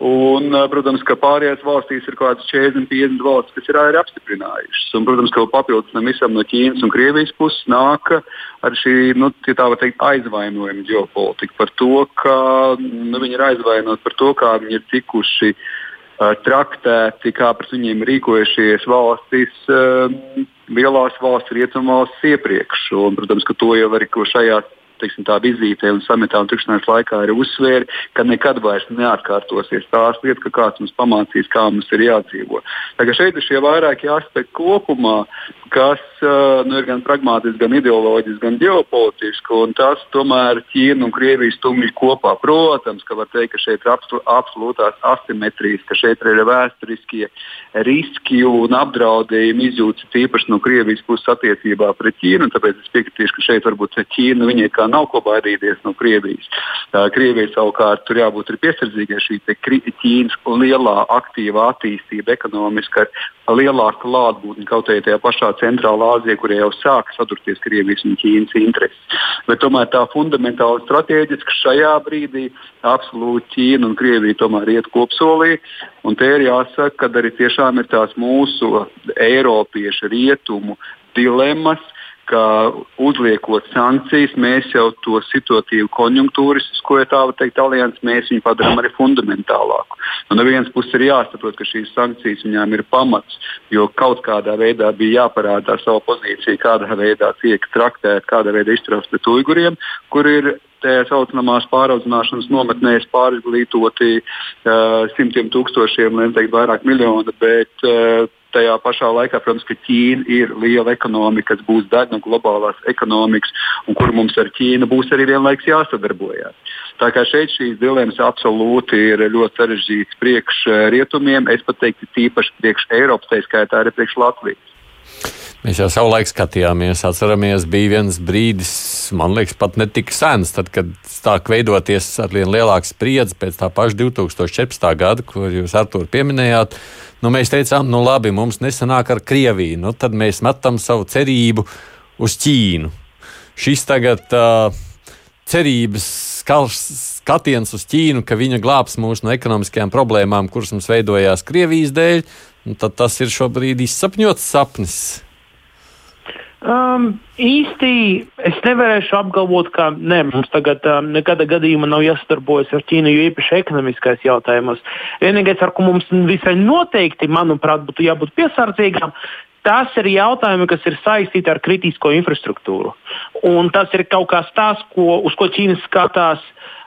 Un, protams, ka pārējās valstīs ir kaut kādas 40, 50 valstis, kas ir arī apstiprinājušas. Un, protams, ka papildus tam visam no Ķīnas un Krievijas puses nāk ar šī nu, teikt, aizvainojuma ģeopolitika par to, ka nu, viņi ir aizvainoti par to, kā viņi ir tikuši uh, traktēti, kā pret viņiem rīkojušies valstis. Uh, Lielās valsts, rietumvalstis iepriekš. Un, protams, ka to jau arī šajās teiksim, tā vizītē un samitā un tikšanās laikā ir uzsvēri, ka nekad vairs neatkārtosies tās lietas, ka kāds mums pamācīs, kā mums ir jādzīvo. Tagad šeit ir šie vairākie aspekti kopumā, kas nu, ir gan pragmatiski, gan ideoloģiski, gan ģeopolitiski, un tas tomēr Ķīna un Krievija stumj kopā. Protams, ka var teikt, ka šeit ir absolūtās asimetrijas, ka šeit ir vēsturiskie riski un apdraudējumi izjūtas tīpaši no Krievijas puses attiecībā pret Ķīnu. Tāpēc es piekritīšu, ka šeit varbūt Ķīna viņai kā nav ko baidīties no Krievijas. Krievijai savukārt tur jābūt piesardzīgai šī Ķīnas lielā aktīvā attīstība ekonomiski ar lielāku klātbūtni kaut arī tajā pašā Centrālā Āzijā, kur jau sāk sadurties Krievijas un Ķīnas intereses. Bet tomēr tā fundamentāli strateģiski šajā brīdī absolūti Ķīna un Krievija tomēr iet kopsolī. Un te ir jāsaka, ka arī tiešām ir tās mūsu Eiropiešu rietumu dilemmas, ka uzliekot sankcijas, mēs jau to situatīvu konjunktūrisko, ja tā var teikt, alianses, mēs viņu padarām arī fundamentālāku. Un no vienas puses ir jāsaprot, ka šīs sankcijas viņām ir pamats, jo kaut kādā veidā bija jāparāda savu pozīciju, kādā veidā tiek traktēta, kādā veidā izturās pret uiguriem, kur ir tā saucamās pāraudzināšanas nometnēs pārizglītoti uh, simtiem tūkstošiem, lai neteikt vairāk miljonu, bet uh, tajā pašā laikā, protams, ka Ķīna ir liela ekonomika, kas būs daļa no globālās ekonomikas, un kur mums ar Ķīnu būs arī vienlaikus jāsadarbojas. Tā kā šeit šīs dilemmas absolūti ir ļoti sarežģītas priekš rietumiem, es pat teiktu, tīpaši priekš Eiropas, tā skaitā arī priekš Latvijas. Mēs jau savulaik skatījāmies, atceramies, bija viens brīdis, man liekas, pat ne tik sens, tad, kad sāk veidoties ar vien lielāku spriedzi pēc tā paša 2014. gada, ko jūs ar to pieminējāt. Nu, mēs teicām, nu labi, mums nesanāk ar Krieviju, nu, tad mēs metam savu cerību uz Ķīnu. Šis tagad uh, cerības skatiens uz Ķīnu, ka viņa glābs mūs no ekonomiskajām problēmām, kuras mums veidojās Krievijas dēļ, tad tas ir šobrīd izsapņots sapnis. Um, īsti es nevarēšu apgalvot, ka ne, mums tagad um, nekāda gadījumā nav jāsadarbojas ar Ķīnu, jo īpaši ekonomiskais jautājumos. Vienīgais, ar ko mums visai noteikti, manuprāt, būtu jābūt piesardzīgām, tas ir jautājumi, kas ir saistīti ar kritisko infrastruktūru. Un tas ir kaut kas tāds, ko, uz ko Ķīna skatās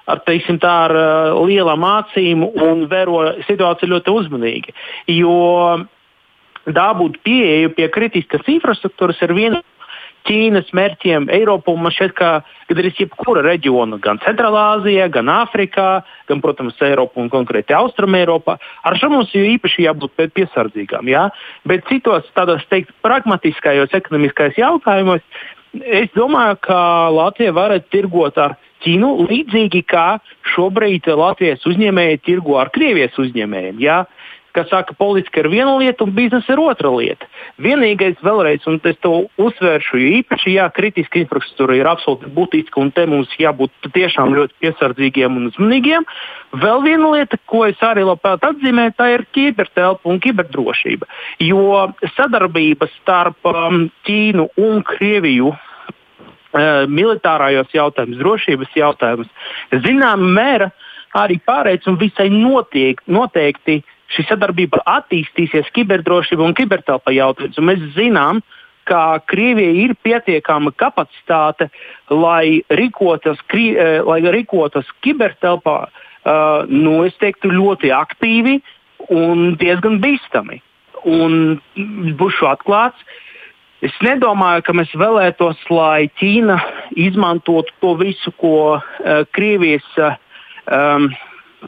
ar, teiksim, tā, ar uh, lielām acīm un vēro situāciju ļoti uzmanīgi. Jo dabūt pieeju pie kritiskas infrastruktūras ir viena Ķīnas mērķiem Eiropā. Man šķiet, ka gandrīz jebkura reģiona, gan Centrālā Azijā, gan Āfrikā, gan, protams, Eiropā un konkrēti Austrum Eiropā, ar šo mums jau īpaši jābūt piesardzīgām. Ja? Bet citos tādos, teikt, pragmatiskajos ekonomiskajos jautājumos, es domāju, ka Latvija varētu tirgot ar Ķīnu līdzīgi kā šobrīd Latvijas uzņēmēji tirgo ar Krievijas uzņēmējiem. Ja? Kas saka, ka politika ir viena lieta un biznesa ir otra lieta. Vienīgais, vēlreiz, un es to uzsvēršu, jo īpaši jā, kritiska infrastruktūra ir absolūti būtiska un te mums jābūt tiešām ļoti piesardzīgiem un uzmanīgiem. Vēl viena lieta, ko es arī labprāt atzīmēju, tā ir kibertelpa un kiberdrošība. Jo sadarbība starp um, Ķīnu un Krieviju uh, militārajos jautājumos, drošības jautājumos, zināmā mērā arī pārēc un visai notiek, noteikti šī sadarbība attīstīsies kiberdrošība un kibertelpa jautājumos. Mēs zinām, ka Krievijai ir pietiekama kapacitāte, lai rīkotos, kri, eh, lai rīkotos kibertelpā, uh, nu, es teiktu, ļoti aktīvi un diezgan bīstami. Un būšu atklāts, es nedomāju, ka mēs vēlētos, lai Ķīna izmantotu to visu, ko uh, Krievijas uh, um,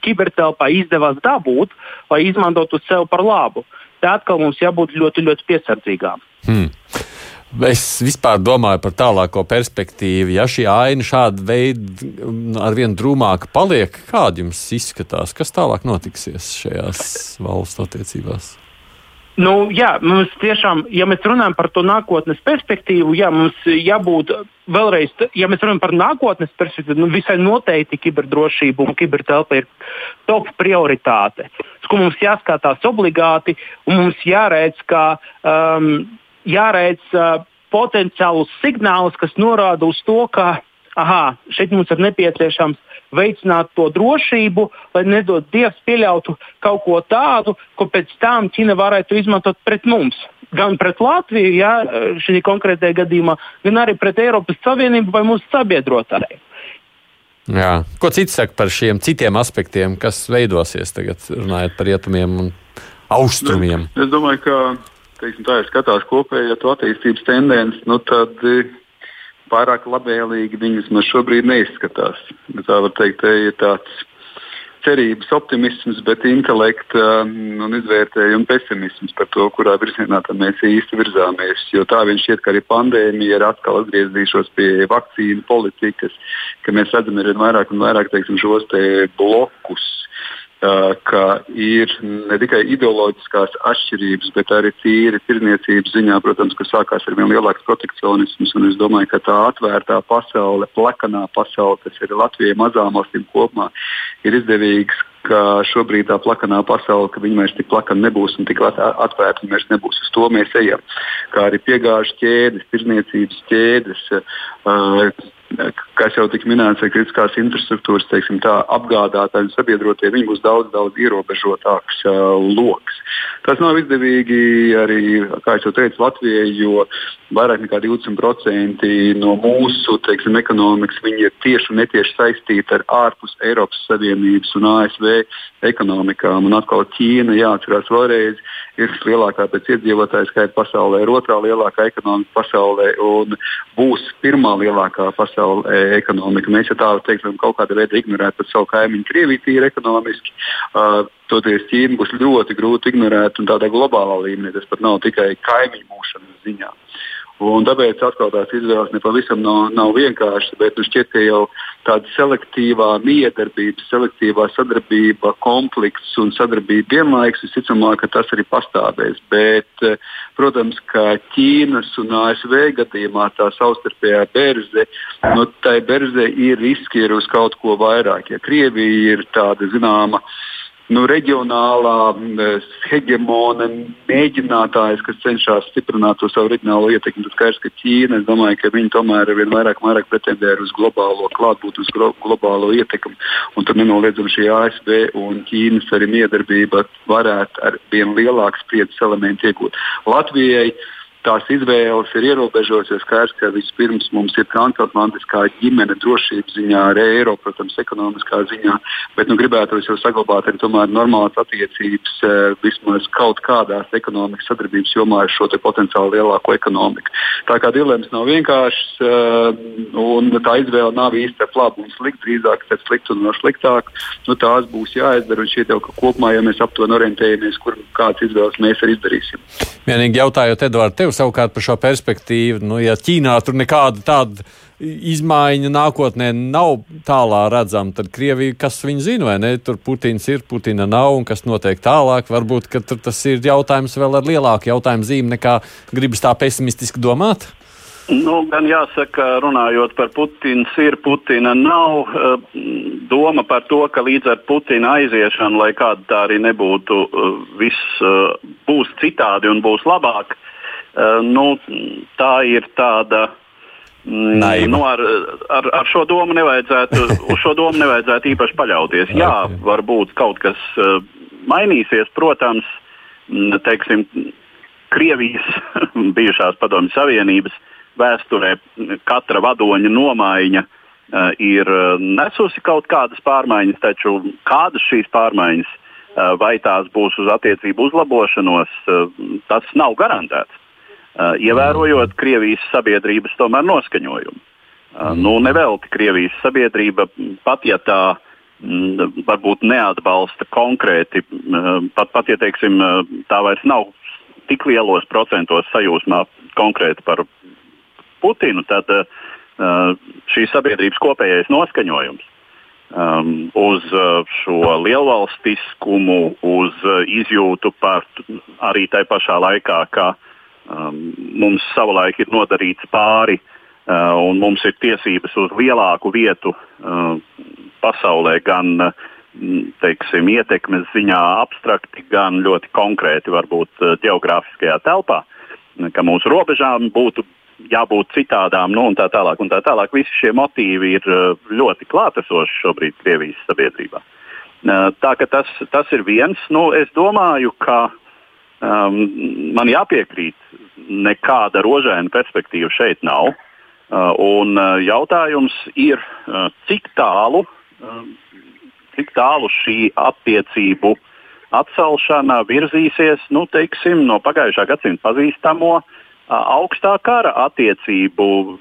kibertelpā izdevās dabūt, lai izmantotu sev par labu. Tā atkal mums jābūt ļoti, ļoti piesardzīgām. Hmm. Es vispār domāju par tālāko perspektīvu. Ja šī aina šāda veida ar vien drūmāka paliek, kāda jums izskatās, kas tālāk notiksies šajās valstu attiecībās? Nu, jā, mums tiešām, ja mēs runājam par to nākotnes perspektīvu, jā, mums jābūt vēlreiz, ja mēs runājam par nākotnes perspektīvu, nu, visai noteikti kiberdrošība un kibertelpa ir top prioritāte. Uz ko mums jāskatās obligāti un mums jāredz, ka um, jāredz uh, potenciālus signālus, kas norāda uz to, ka aha, šeit mums ir nepieciešams veicināt to drošību, lai nedod Dievs pieļautu kaut ko tādu, ko pēc tam Ķina varētu izmantot pret mums. Gan pret Latviju, ja šī konkrētajā gadījumā, gan arī pret Eiropas Savienību vai mūsu sabiedrotājiem. Jā. Ko cits saka par šiem citiem aspektiem, kas veidosies tagad, runājot par rietumiem un austrumiem? Es, es domāju, ka teiksim, tā ir skatās kopējā ja attīstības tendence, nu tad pārāk labvēlīgi viņas man šobrīd neizskatās. Tā var teikt, te ir tāds cerības optimisms, bet intelekta um, un izvērtējuma pesimisms par to, kurā virzienā mēs īsti virzāmies. Jo tā viņš šķiet, ka arī pandēmija ir atkal atgriezīšos pie vakcīnu politikas, ka mēs redzam vien vairāk un vairāk teiksim, šos te blokus ka ir ne tikai ideoloģiskās atšķirības, bet arī tīri tirniecības ziņā, protams, ka sākās ar vien lielāks protekcionisms. Es domāju, ka tā atvērtā pasaule, plekanā pasaule, kas ir Latvijai mazām valstīm kopumā, ir izdevīgs ka šobrīd tā plakanā pasaule, ka viņi vairs tik plakana nebūs un tik atvērta vairs nebūs. Uz to mēs ejam. Kā arī piegāžu ķēdes, tirzniecības ķēdes, kas jau tika minēts, kritiskās infrastruktūras, teiksim, tā apgādātāji un sabiedrotie, būs daudz, daudz ierobežotāks uh, lokus. Tas nav izdevīgi arī, kā jau teicu, Latvijai, jo vairāk nekā 20% no mūsu teiksim, ekonomikas ir tieši un netieši saistīti ar ārpus Eiropas Savienības un ASV ekonomikām. Un atkal Ķīna, jāatcerās vēlreiz, ir lielākā pēc iedzīvotāju skaita pasaulē, ir otrā lielākā ekonomika pasaulē un būs pirmā lielākā pasaulē ekonomika. Mēs jau tā teikt, varam kaut kādā veidā ignorēt savu kaimiņu Krieviju tīri ekonomiski. Uh, Toties Ķīna būs ļoti grūti ignorēt un tādā globālā līmenī. Tas pat nav tikai kaimiņu mūšanas ziņā. Un tāpēc atkal tās izvēles nepavisam nav, nav vienkāršas, bet nu šķiet, ka jau tāda selektīvā miedarbība, selektīvā sadarbība, konflikts un sadarbība vienlaikus visticamāk, ka tas arī pastāvēs. Bet, eh, protams, ka Ķīnas un ASV gadījumā tā savstarpējā berze, nu, tai berze ir riski ir uz kaut ko vairāk. Ja Krievija ir tāda zināma nu, reģionālā hegemona mēģinātājs, kas cenšas stiprināt to savu reģionālo ietekmi. Tad skaidrs, ka Ķīna, es domāju, ka viņi tomēr vien vairāk, vairāk pretendē uz globālo klātbūtni, uz globālo ietekmi. Un tur nenoliedzami šī ASV un Ķīnas arī miedarbība varētu ar vien lielāku spriedzes elementu iegūt. Latvijai tās izvēles ir ierobežotas. Skaidrs, ka vispirms mums ir transatlantiskā ģimene drošības ziņā, arī Eiropa, protams, ekonomiskā ziņā, bet nu, gribētu jau saglabāt arī normālas attiecības eh, vismaz kaut kādās ekonomikas sadarbības jomā ar šo potenciāli lielāko ekonomiku. Tā kā dilemmas nav vienkāršas eh, un tā izvēle nav īsti ar labu un sliktu, drīzāk ar sliktu un no sliktāku. Nu, tās būs jāizdara un šķiet jau, kopumā, ja mēs aptuveni orientējamies, kur kādas izvēles mēs arī izdarīsim. Vienīgi jautājot, Edvard, tev savukārt par šo perspektīvu, nu, ja Ķīnā tur nekāda tāda izmaiņa nākotnē nav tālā redzama, tad Krievija, kas viņa zina, vai ne, tur Putins ir, Putina nav un kas notiek tālāk, varbūt, tas ir jautājums vēl ar lielāku jautājumu zīmi nekā gribas tā pesimistiski domāt? Nu, gan jāsaka, runājot par Putins ir, Putina nav. Eh, doma par to, ka līdz ar Putina aiziešanu, lai kāda tā arī nebūtu, eh, viss eh, būs citādi un būs labāk. Nu, tā ir tāda. Mm, Naiva. Nu, ar, ar, ar šo domu nevajadzētu, uz šo domu nevajadzētu īpaši paļauties. Jā, varbūt kaut kas mainīsies, protams, mm, teiksim, Krievijas [LAUGHS] bijušās padomju Savienības vēsturē katra vadoņa nomaiņa ir nesusi kaut kādas pārmaiņas, taču kādas šīs pārmaiņas, vai tās būs uz attiecību uzlabošanos, tas nav garantēts. Uh, ievērojot Krievijas sabiedrības tomēr noskaņojumu. Uh, nu, nevelti Krievijas sabiedrība, pat ja tā mm, varbūt neatbalsta konkrēti, pat, pat ja teiksim, tā vairs nav tik lielos procentos sajūsmā konkrēti par Putinu, tad uh, šīs sabiedrības kopējais noskaņojums um, uz uh, šo lielvalstiskumu, uz uh, izjūtu par arī tai pašā laikā, ka um, mums savulaik ir nodarīts pāri uh, un mums ir tiesības uz lielāku vietu uh, pasaulē, gan uh, teiksim, ietekmes ziņā abstrakti, gan ļoti konkrēti, varbūt geogrāfiskajā telpā, ka mūsu robežām būtu jābūt citādām, nu, un tā tālāk. Un tā tālāk. Visi šie motīvi ir uh, ļoti klātesoši šobrīd Krievijas sabiedrībā. Uh, tā ka tas, tas ir viens. Nu, es domāju, ka um, man jāpiekrīt, nekāda rožaina perspektīva šeit nav. Uh, un jautājums ir, cik tālu, cik tālu šī attiecību atcelšana virzīsies nu, teiksim, no pagājušā gadsimta pazīstamo uh, augstā kara attiecību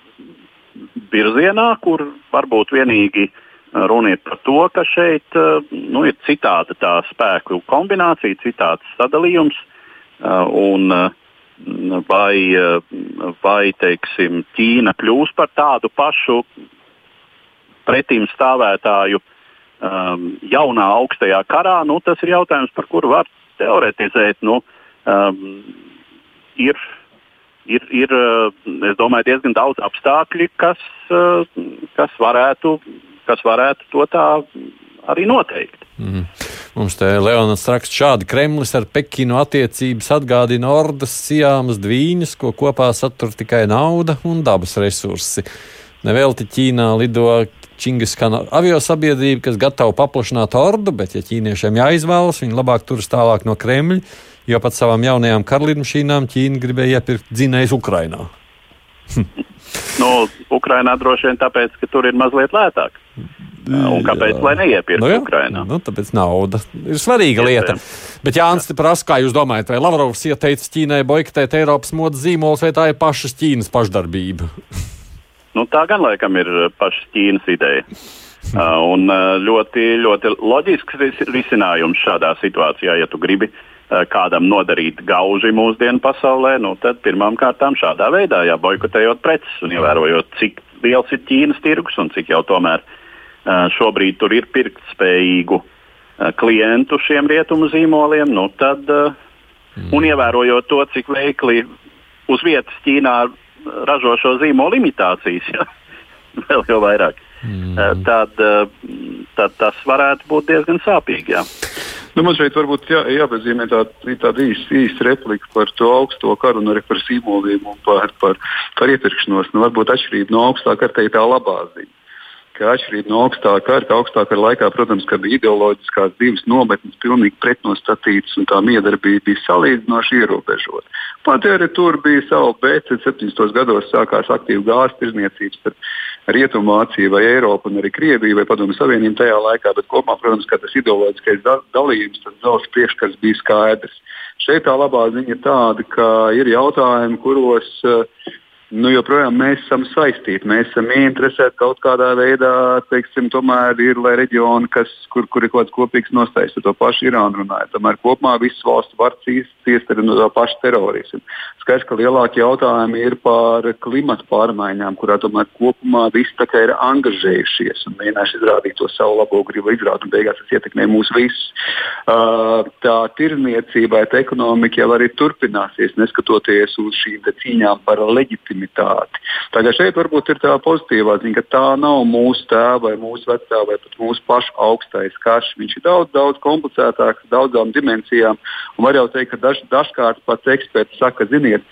virzienā, kur varbūt vienīgi runa ir par to, ka šeit nu, ir citāda tā spēku kombinācija, citāds sadalījums. Un, vai, vai teiksim, Ķīna kļūs par tādu pašu pretim stāvētāju um, jaunā augstajā karā, nu, tas ir jautājums, par kuru var teoretizēt. Nu, um, ir ir, ir domāju, diezgan daudz apstākļu, kas, kas, varētu, kas varētu to tā arī noteikt. Mm. Mums te Leonas raksta šādi: Kremlis ar Pekinu attiecības atgādina ordas, sijāmas dvīņas, ko kopā satur tikai nauda un dabas resursi. Nevelti Ķīnā lido Čingiskana aviosabiedrība, kas gatava paplašināt ordu, bet, ja ķīniešiem jāizvēlas, viņi labāk turas tālāk no Kremļa jo pat savām jaunajām karalīdmašīnām Ķīna gribēja iepirkt dzinējus Ukrainā. Nu, Ukrainā droši vien tāpēc, ka tur ir mazliet lētāk. Un kāpēc gan neiepirkt nu, Ukrainā? Nu, tāpēc nauda ir svarīga lieta. Bet Jānis te prasa, kā jūs domājat, vai Lavrovs ieteica Ķīnai boikotēt Eiropas modes zīmolus, vai tā ir pašas Ķīnas pašdarbība? nu, tā gan laikam ir pašas Ķīnas ideja. Uh, un uh, ļoti, ļoti loģisks risinājums šādā situācijā, ja tu gribi uh, Eh, kādam nodarīt gauži mūsdienu pasaulē, nu, tad pirmām kārtām šādā veidā jāboikotējot preces un ievērojot, cik liels ir Ķīnas tirgus un cik jau tomēr eh, šobrīd tur ir pirktspējīgu eh, klientu šiem rietumu zīmoliem, nu, tad, mm. un ievērojot to, cik veikli uz vietas Ķīnā ražo šo zīmolu imitācijas, ja? [LAUGHS] vēl jau vairāk. Mm. Tad, tad tas varētu būt diezgan sāpīgi. Jā. Nu, man šeit varbūt jā, jāpazīmē tāda tā īsta īs replika par to augsto karu un arī par zīmoliem un par, par, par iepirkšanos. Nu, varbūt atšķirība no augstā kara ir tā labā ziņa. Ka atšķirība no augstā kara, ka augstā kara laikā, protams, bija ideoloģiskās divas nometnes, pilnīgi pretnostatītas, un tā miedarbība bija salīdzinoši ierobežota. Pat arī tur bija sava, bet 70. gados sākās aktīva gāzes tirzniecības Rietumvācija vai Eiropa un arī Krievija vai Padomju Savienība tajā laikā, bet kopumā, protams, tas ideoloģiskais da dalījums, tas zelta priekšskats bija skaidrs. Šeit tā labā ziņa ir tāda, ka ir jautājumi, kuros uh, nu, joprojām mēs esam saistīti. Mēs esam ieinteresēti kaut kādā veidā, teiksim, tomēr ir reģioni, kas, kur, kur ir kaut kāds kopīgs nostājs to pašu Irānu runājot. Tomēr kopumā visas valsts var ciest arī no tā paša terorisma. Skaidrs, ka lielākie jautājumi ir par klimatu pārmaiņām, kurā tomēr kopumā visi ir angažējušies un mēģinājuši izrādīt to savu labo gribu izrādīt, un beigās tas ietekmē mūs visus. Uh, tā tirniecība, tā ekonomika jau arī turpināsies, neskatoties uz šīm cīņām par leģitimitāti legitimitāti. Tagad šeit varbūt ir tā pozitīvā ziņa, ka tā nav mūsu tēva vai mūsu vecā vai pat mūsu pašu augstais karš. Viņš ir daudz, daudz komplicētāks, daudzām dimensijām. Un var jau teikt, ka daž, dažkārt pats eksperts saka, ziniet,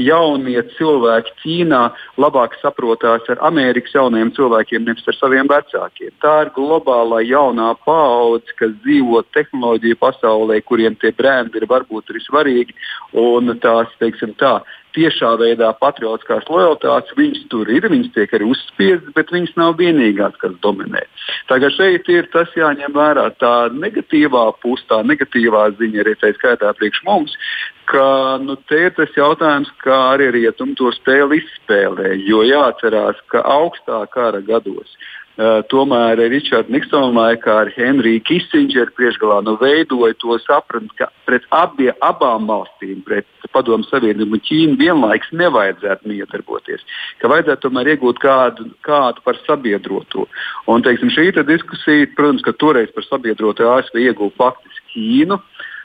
jaunie cilvēki Ķīnā labāk saprotās ar Amerikas jauniem cilvēkiem, nevis ar saviem vecākiem. Tā ir globālā jaunā paudze, kas dzīvo tehnoloģiju pasaulē, kuriem tie brendi ir varbūt arī svarīgi. Un tās, teiksim tā, tiešā veidā patriotiskās lojalitātes, viņas tur ir, viņas tiek arī uzspiestas, bet viņas nav vienīgās, kas dominē. Tagad šeit ir tas jāņem vērā. Tā negatīvā puse, tā negatīvā ziņa arī tā skaitā priekš mums, ka nu, te ir tas jautājums, kā arī rietumi to spēli izspēlē. Jo jāatcerās, ka augstā kara gados tomēr Ričards Niksona laikā ar Henriju Kissingeru priekšgalā nu, veidoja to sapratni, ka pret abie, abām valstīm, pret Padomu Savienību un Ķīnu vienlaikus nevajadzētu miedarboties, ka vajadzētu tomēr iegūt kādu, kādu par sabiedroto. Un, teiksim, šī diskusija, protams, ka toreiz par sabiedroto ASV ieguva faktiski Ķīnu.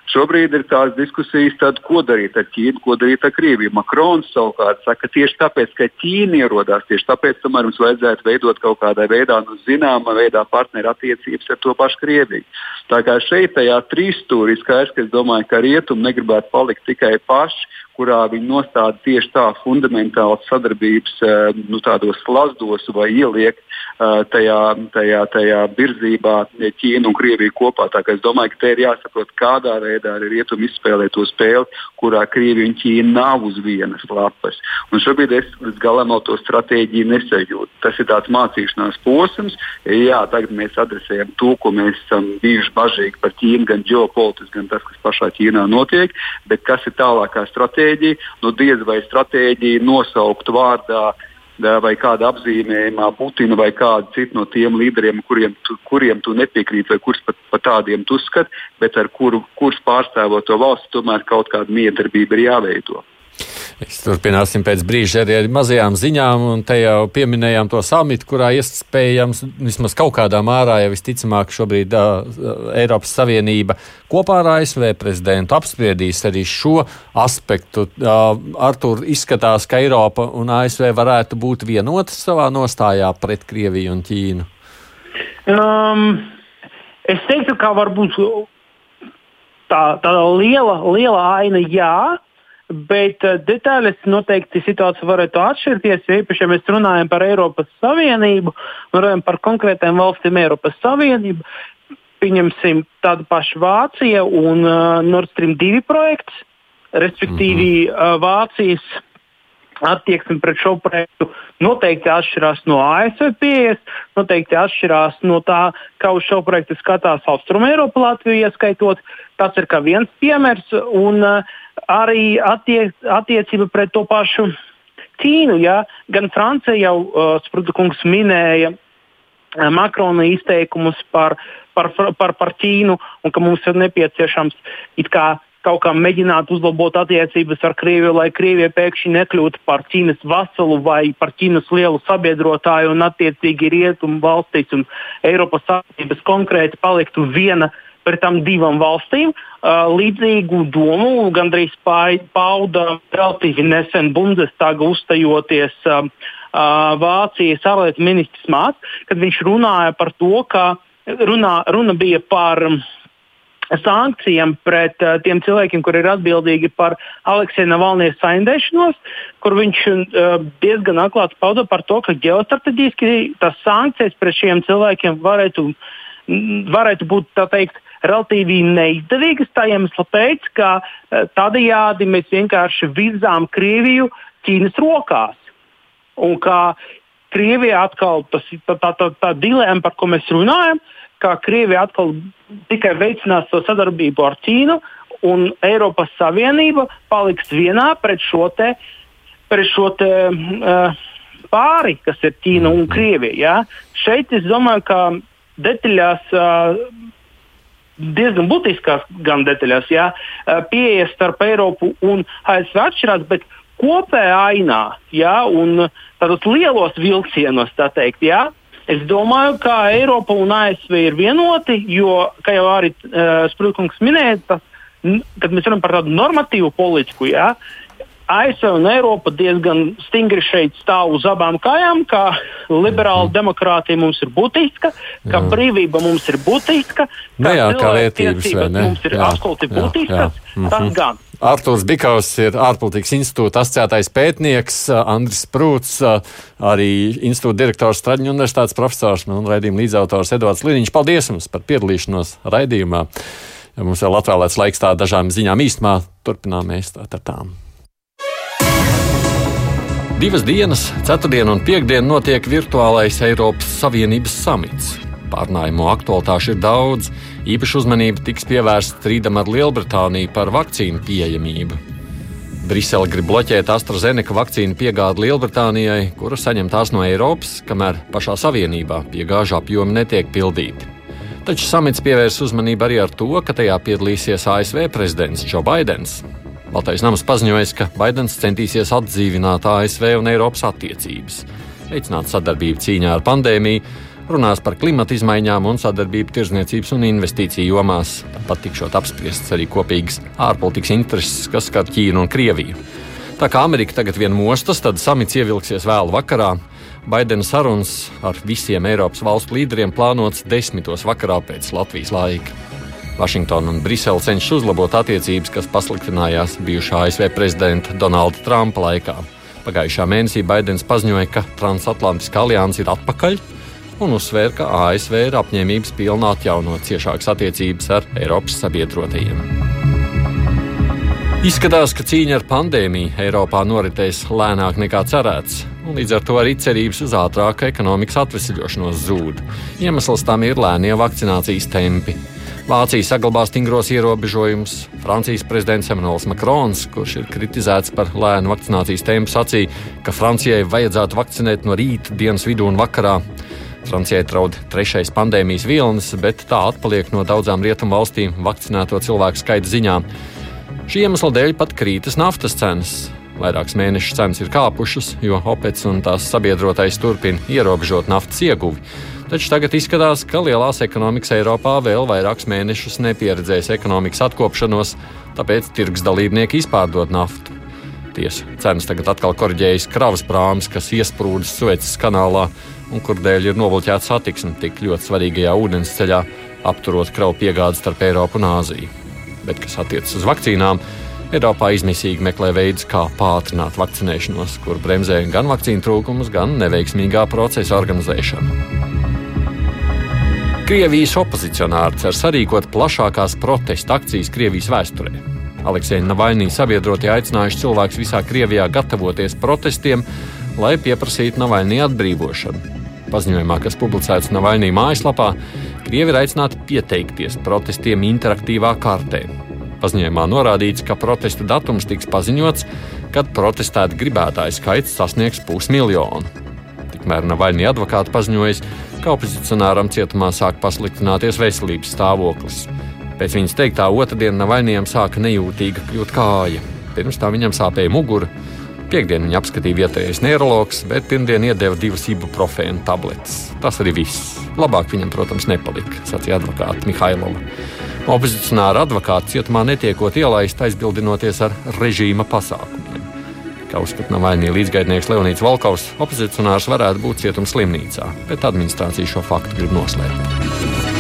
Šobrīd ir tās diskusijas, tad, ko darīt ar Ķīnu, ko darīt ar Krieviju. Makrons savukārt saka, tieši tāpēc, ka Ķīna ierodās, tieši tāpēc tomēr mums vajadzētu veidot kaut kādā veidā, nu, zināmā veidā partneru attiecības ar to pašu Krieviju. Tā kā šeit tajā trīsstūrī skaidrs, ka es domāju, ka rietumi negribētu palikt tikai paši kurā viņi nostāda tieši tā fundamentāls sadarbības eh, nu, tādos slazdos vai ieliek tajā, tajā, tajā virzībā Ķīnu un Krieviju kopā. Tā, es domāju, ka te ir jāsaprot, kādā veidā arī rietumi izspēlē to spēli, kurā Krievija un Ķīna nav uz vienas lapas. Un šobrīd es līdz galam to stratēģiju nesajūtu. Tas ir tāds mācīšanās posms. Jā, tagad mēs adresējam to, ko mēs esam bijuši bažīgi par Ķīnu, gan ģeopolitiski, gan tas, kas pašā Ķīnā notiek, bet kas ir tālākā stratēģija nu diez vai stratēģiju nosaukt vārdā vai kāda apzīmējumā Putinu vai kādu citu no tiem līderiem, kuriem tu, kuriem tu nepiekrīti vai kurus pat, pat tādiem tu uzskati, bet ar kuru, kurš pārstāvot to valsti, tomēr kaut kāda miedarbība ir jāveido. Mēs turpināsim pēc brīža arī ar mazajām ziņām, un te jau pieminējām to samitu, kurā iespējams vismaz kaut kādā mērā jau visticamāk šobrīd uh, Eiropas Savienība kopā ar ASV prezidentu apspriedīs arī šo aspektu. Uh, Artur, izskatās, ka Eiropa un ASV varētu būt vienotas savā nostājā pret Krieviju un Ķīnu. Um, es teiktu, ka varbūt tā, tā liela, liela aina jā. Bet uh, detaļas noteikti situācija varētu atšķirties, jo īpaši, ja mēs runājam par Eiropas Savienību, runājam par konkrētām valstīm Eiropas Savienību, pieņemsim tādu pašu Vāciju un uh, Nord Stream 2 projekts, respektīvi mm -hmm. uh, Vācijas attieksme pret šo projektu noteikti atšķirās no ASV pieejas, noteikti atšķirās no tā, kā uz šo projektu skatās Austrum Eiropa, Latviju ieskaitot. Tas ir viens piemērs. Un, uh, arī attiec, attiecība pret to pašu Ķīnu. Ja? Gan Francija jau uh, Sprudkungs minēja uh, Makrona izteikumus par, par, par, par Ķīnu un ka mums ir nepieciešams kā, kaut kā mēģināt uzlabot attiecības ar Krieviju, lai Krievija pēkšņi nekļūtu par Ķīnas vasalu vai par Ķīnas lielu sabiedrotāju un attiecīgi Rietumu valstīs un Eiropas Savienības konkrēti paliktu viena uh, tām divām valstīm. Uh, līdzīgu domu gandrīz pauda relatīvi nesen Bundestaga uzstājoties uh, uh, Vācijas ārlietu ministrs Māts, kad viņš runāja par to, ka runā, runa bija par um, sankcijām pret uh, tiem cilvēkiem, kur ir atbildīgi par Aleksija Navalnijas saindēšanos, kur viņš uh, diezgan atklāti pauda par to, ka ģeostrateģiski tas sankcijas pret šiem cilvēkiem varētu, varētu būt teikt, relatīvi neizdevīgas. Tā iemesla pēc, ka eh, tādējādi mēs vienkārši virzām Krieviju Ķīnas rokās. Un kā Krievija atkal, tas tā, tā, tā, tā dilēma, par ko mēs runājam, kā Krievija atkal tikai veicinās to sadarbību ar Ķīnu, un Eiropas Savienība paliks vienā pret šo te par šo te, uh, pāri, kas ir Ķīna un Krievija. Ja? Šeit es domāju, ka detaļās. Uh, diezgan būtiskās gan detaļās, jā, pieejas starp Eiropu un ASV atšķirās, bet kopējā ainā, jā, un tādos lielos vilcienos, tā teikt, jā, es domāju, ka Eiropa un ASV ir vienoti, jo, kā jau arī uh, Sprūkungs minēja, tas, kad mēs runājam par tādu normatīvu politiku, jā, ASV un Eiropa diezgan stingri šeit stāv uz abām kājām, ka liberāla mhm. demokrātija mums ir būtiska, ka jā. brīvība mums ir būtiska, ka nu jā, vērtības mums ir absolūti būtiskas. Mhm. Tas gan. Artūrs Bikaus ir ārpolitikas institūta asociētais pētnieks, Andris Prūts, arī institūta direktors Straģņu universitātes profesors un raidījuma līdzautors Edvards Liniņš. Paldies jums par piedalīšanos raidījumā. Mums vēl atvēlēts laiks tā dažām ziņām īstumā. Turpinām mēs tā ar tām. Divas dienas, ceturtdiena un piekdiena, notiek virtuālais Eiropas Savienības samits. Pārnājumu aktualitāšu ir daudz. Īpaši uzmanība tiks pievērsta strīdam ar Lielbritāniju par vakcīnu pieejamību. Brisele grib bloķēt AstraZeneca vakcīnu piegādi Lielbritānijai, kura saņem tās no Eiropas, kamēr pašā Savienībā piegāžu apjomi netiek pildīti. Taču samits pievērs uzmanību arī ar to, ka tajā piedalīsies ASV prezidents Joe Bidenis. Baltais nams paziņojis, ka Baidens centīsies atdzīvināt ASV un Eiropas attiecības, veicināt sadarbību cīņā ar pandēmiju, runās par klimata izmaiņām un sadarbību tirzniecības un investīciju jomās. Tāpat tikšot apspriests arī kopīgas ārpolitikas intereses, kas skar Ķīnu un Krieviju. Tā kā Amerika tagad vien mostas, tad samits ievilksies vēlu vakarā. Baidena sarunas ar visiem Eiropas valstu līderiem plānotas desmitos vakarā pēc Latvijas laika. Vašingtona un Brisele cenšas uzlabot attiecības, kas pasliktinājās bijušā ASV prezidenta Donalda Trumpa laikā. Pagājušā mēnesī Baidens paziņoja, ka transatlantiskā alianse ir atpakaļ un uzsvēra, ka ASV ir apņēmības pilnā atjaunot ciešākas attiecības ar Eiropas sabiedrotajiem. Izskatās, ka cīņa ar pandēmiju Eiropā noritēs lēnāk nekā cerēts, un līdz ar to arī cerības uz ātrāku ekonomikas atvesļošanos zūd. Iemesls tam ir lēnie vakcinācijas tempi. Vācija saglabā stingros ierobežojumus. Francijas prezidents Emmanuels Macrons, kurš ir kritizēts par lēnu vakcinācijas tempu, sacīja, ka Francijai vajadzētu vakcinēt no rīta, dienas vidū un vakarā. Francijai draud trešais pandēmijas vilnis, bet tā atpaliek no daudzām rietumu valstīm vakcinēto cilvēku skaita ziņā. Šī iemesla dēļ pat krītas naftas cenas. Vairākus mēnešus cenas ir kāpušas, jo OPEC un tās sabiedrotais turpina ierobežot naftas ieguvi. Taču tagad izskatās, ka lielās ekonomikas Eiropā vēl vairākus mēnešus nepieredzēs ekonomikas atkopšanos, tāpēc tirgus dalībnieki izpārdod naftu. Tiesa, cenas tagad atkal korģējas kravas prāmas, kas iesprūdas Suecas kanālā un kur dēļ ir nobloķēta satiksme tik ļoti svarīgajā ūdensceļā, apturot kravu piegādes starp Eiropu un Āziju. Bet, kas attiecas uz vakcīnām, Eiropā izmisīgi meklē veidus, kā pātrināt vakcinēšanos, kur bremzē gan vakcīnu trūkums, gan neveiksmīgā procesa organizēšana. Krievijas opozicionāri cer sarīkot plašākās protesta akcijas Krievijas vēsturē. Aleksēna Navaļnija sabiedrotie aicinājuši cilvēkus visā Krievijā gatavoties protestiem, lai pieprasītu Navaļnija atbrīvošanu. Paziņojumā, kas publicēts Navaļnija mājaslapā, Krievi ir aicināti pieteikties protestiem interaktīvā kārtē. Paziņojumā norādīts, ka protesta datums tiks paziņots, kad protestēt gribētāju skaits sasniegs pusmiljonu. Tikmēr Navaļnija advokāti paziņoja, ka opozicionāram cietumā sāk pasliktināties veselības stāvoklis. Pēc viņas teiktā otrdienā Navainijam sāka nejūtīga kļūt kāja. Pirms tam viņam sāpēja mugura. Piektdien viņa apskatīja vietējais neiroloģis, bet pirmdien iedeva divas ibuprofēnu tabletes. Tas arī viss. Labāk viņam, protams, nepalika, sacīja advokāte Mihailova. Opozicionāra advokāta cietumā netiekot ielaist, aizbildinoties ar režīma pasākumiem kā uzskata Navaļnija līdzgaitnieks Leonīts Valkovs, opozicionārs varētu būt cietums slimnīcā, bet administrācija šo faktu grib noslēpt.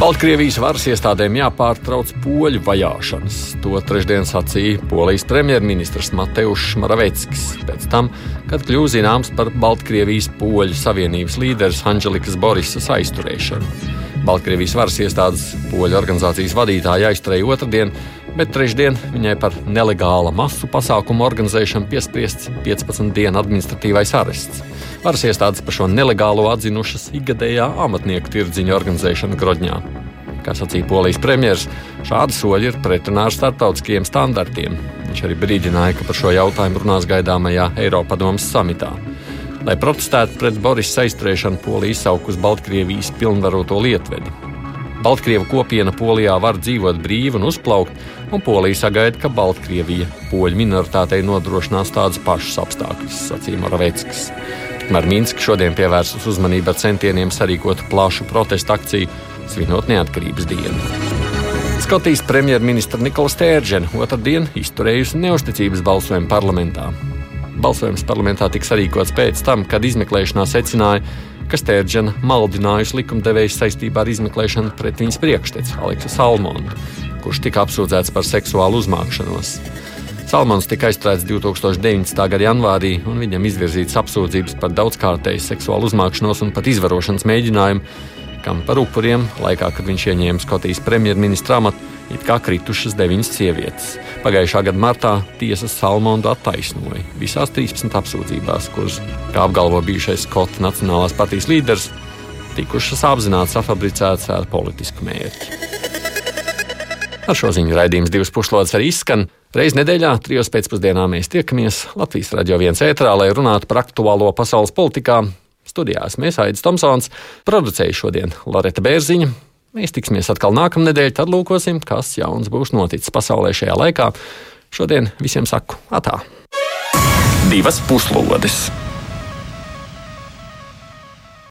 Baltkrievijas varas iestādēm jāpārtrauc poļu vajāšanas. To trešdien sacīja Polijas premjerministrs Mateušs Maraveckis pēc tam, kad kļuva zināms par Baltkrievijas poļu savienības līderes Anģelikas Borisas aizturēšanu. Baltkrievijas varas iestādes poļu organizācijas vadītāja aizturēja otrdien, bet trešdien viņai par nelegāla masu pasākumu organizēšanu piespriests 15 dienu administratīvais arests. Varas iestādes par šo nelegālo atzinušas ikgadējā amatnieku tirdziņu organizēšanu Grodņā. Kā sacīja polijas premjerministrs, šādi soļi ir pretrunā ar starptautiskiem standartiem. Viņš arī brīdināja, ka par šo jautājumu runās gaidāmajā Eiropadomas samitā. Lai protestētu pret Borisa aizturēšanu, Polija izsaukus Baltkrievijas pilnvaroto lietvedi. Baltkrievu kopiena Polijā var dzīvot brīvi un uzplaukt, un Polija sagaida, ka Baltkrievija poļu minoritātei nodrošinās tādus pašus apstākļus, sacīja Moraveckis. Tikmēr Minska šodien pievērsus uzmanību centieniem sarīkot plašu protestu akciju, svinot neatkarības dienu. Skotijas premjerministra Nikola Stēržena otrdien izturējusi neusticības balsojumu parlamentā. Balsojums parlamentā tika sarīkots pēc tam, kad izmeklēšanā secināja, ka Stērģena maldinājusi likumdevējs saistībā ar izmeklēšanu pret viņas priekšteci Aleksu Salmonu, kurš tika apsūdzēts par seksuālu uzmākšanos. Salmons tika aizturēts 2019. gada janvārī, un viņam izvirzītas apsūdzības par daudzkārtēju seksuālu uzmākšanos un pat izvarošanas mēģinājumu, kam par upuriem laikā, kad viņš ieņēma Skotijas premjerministra amatu, it kā kritušas deviņas sievietes. Pagājušā gada martā tiesa Salmondu attaisnoja visās 13 apsūdzībās, kuras, kā apgalvo bijušais Skotu Nacionālās partijas līderis, tikušas apzināti safabricētas ar politisku mērķi. Ar šo ziņu raidījums divas puslodes arī izskan. Reiz nedēļā, trijos pēcpusdienā mēs tiekamies Latvijas radio viens ētrā, lai runātu par aktuālo pasaules politikā. Studijās mēs Aits Tomsons, producēju šodien Loreta Bērziņa, Mēs tiksimies atkal nākamnedēļ, tad lūkosim, kas jauns būs noticis pasaulē šajā laikā. Šodien visiem saku atā. Divas puslodes!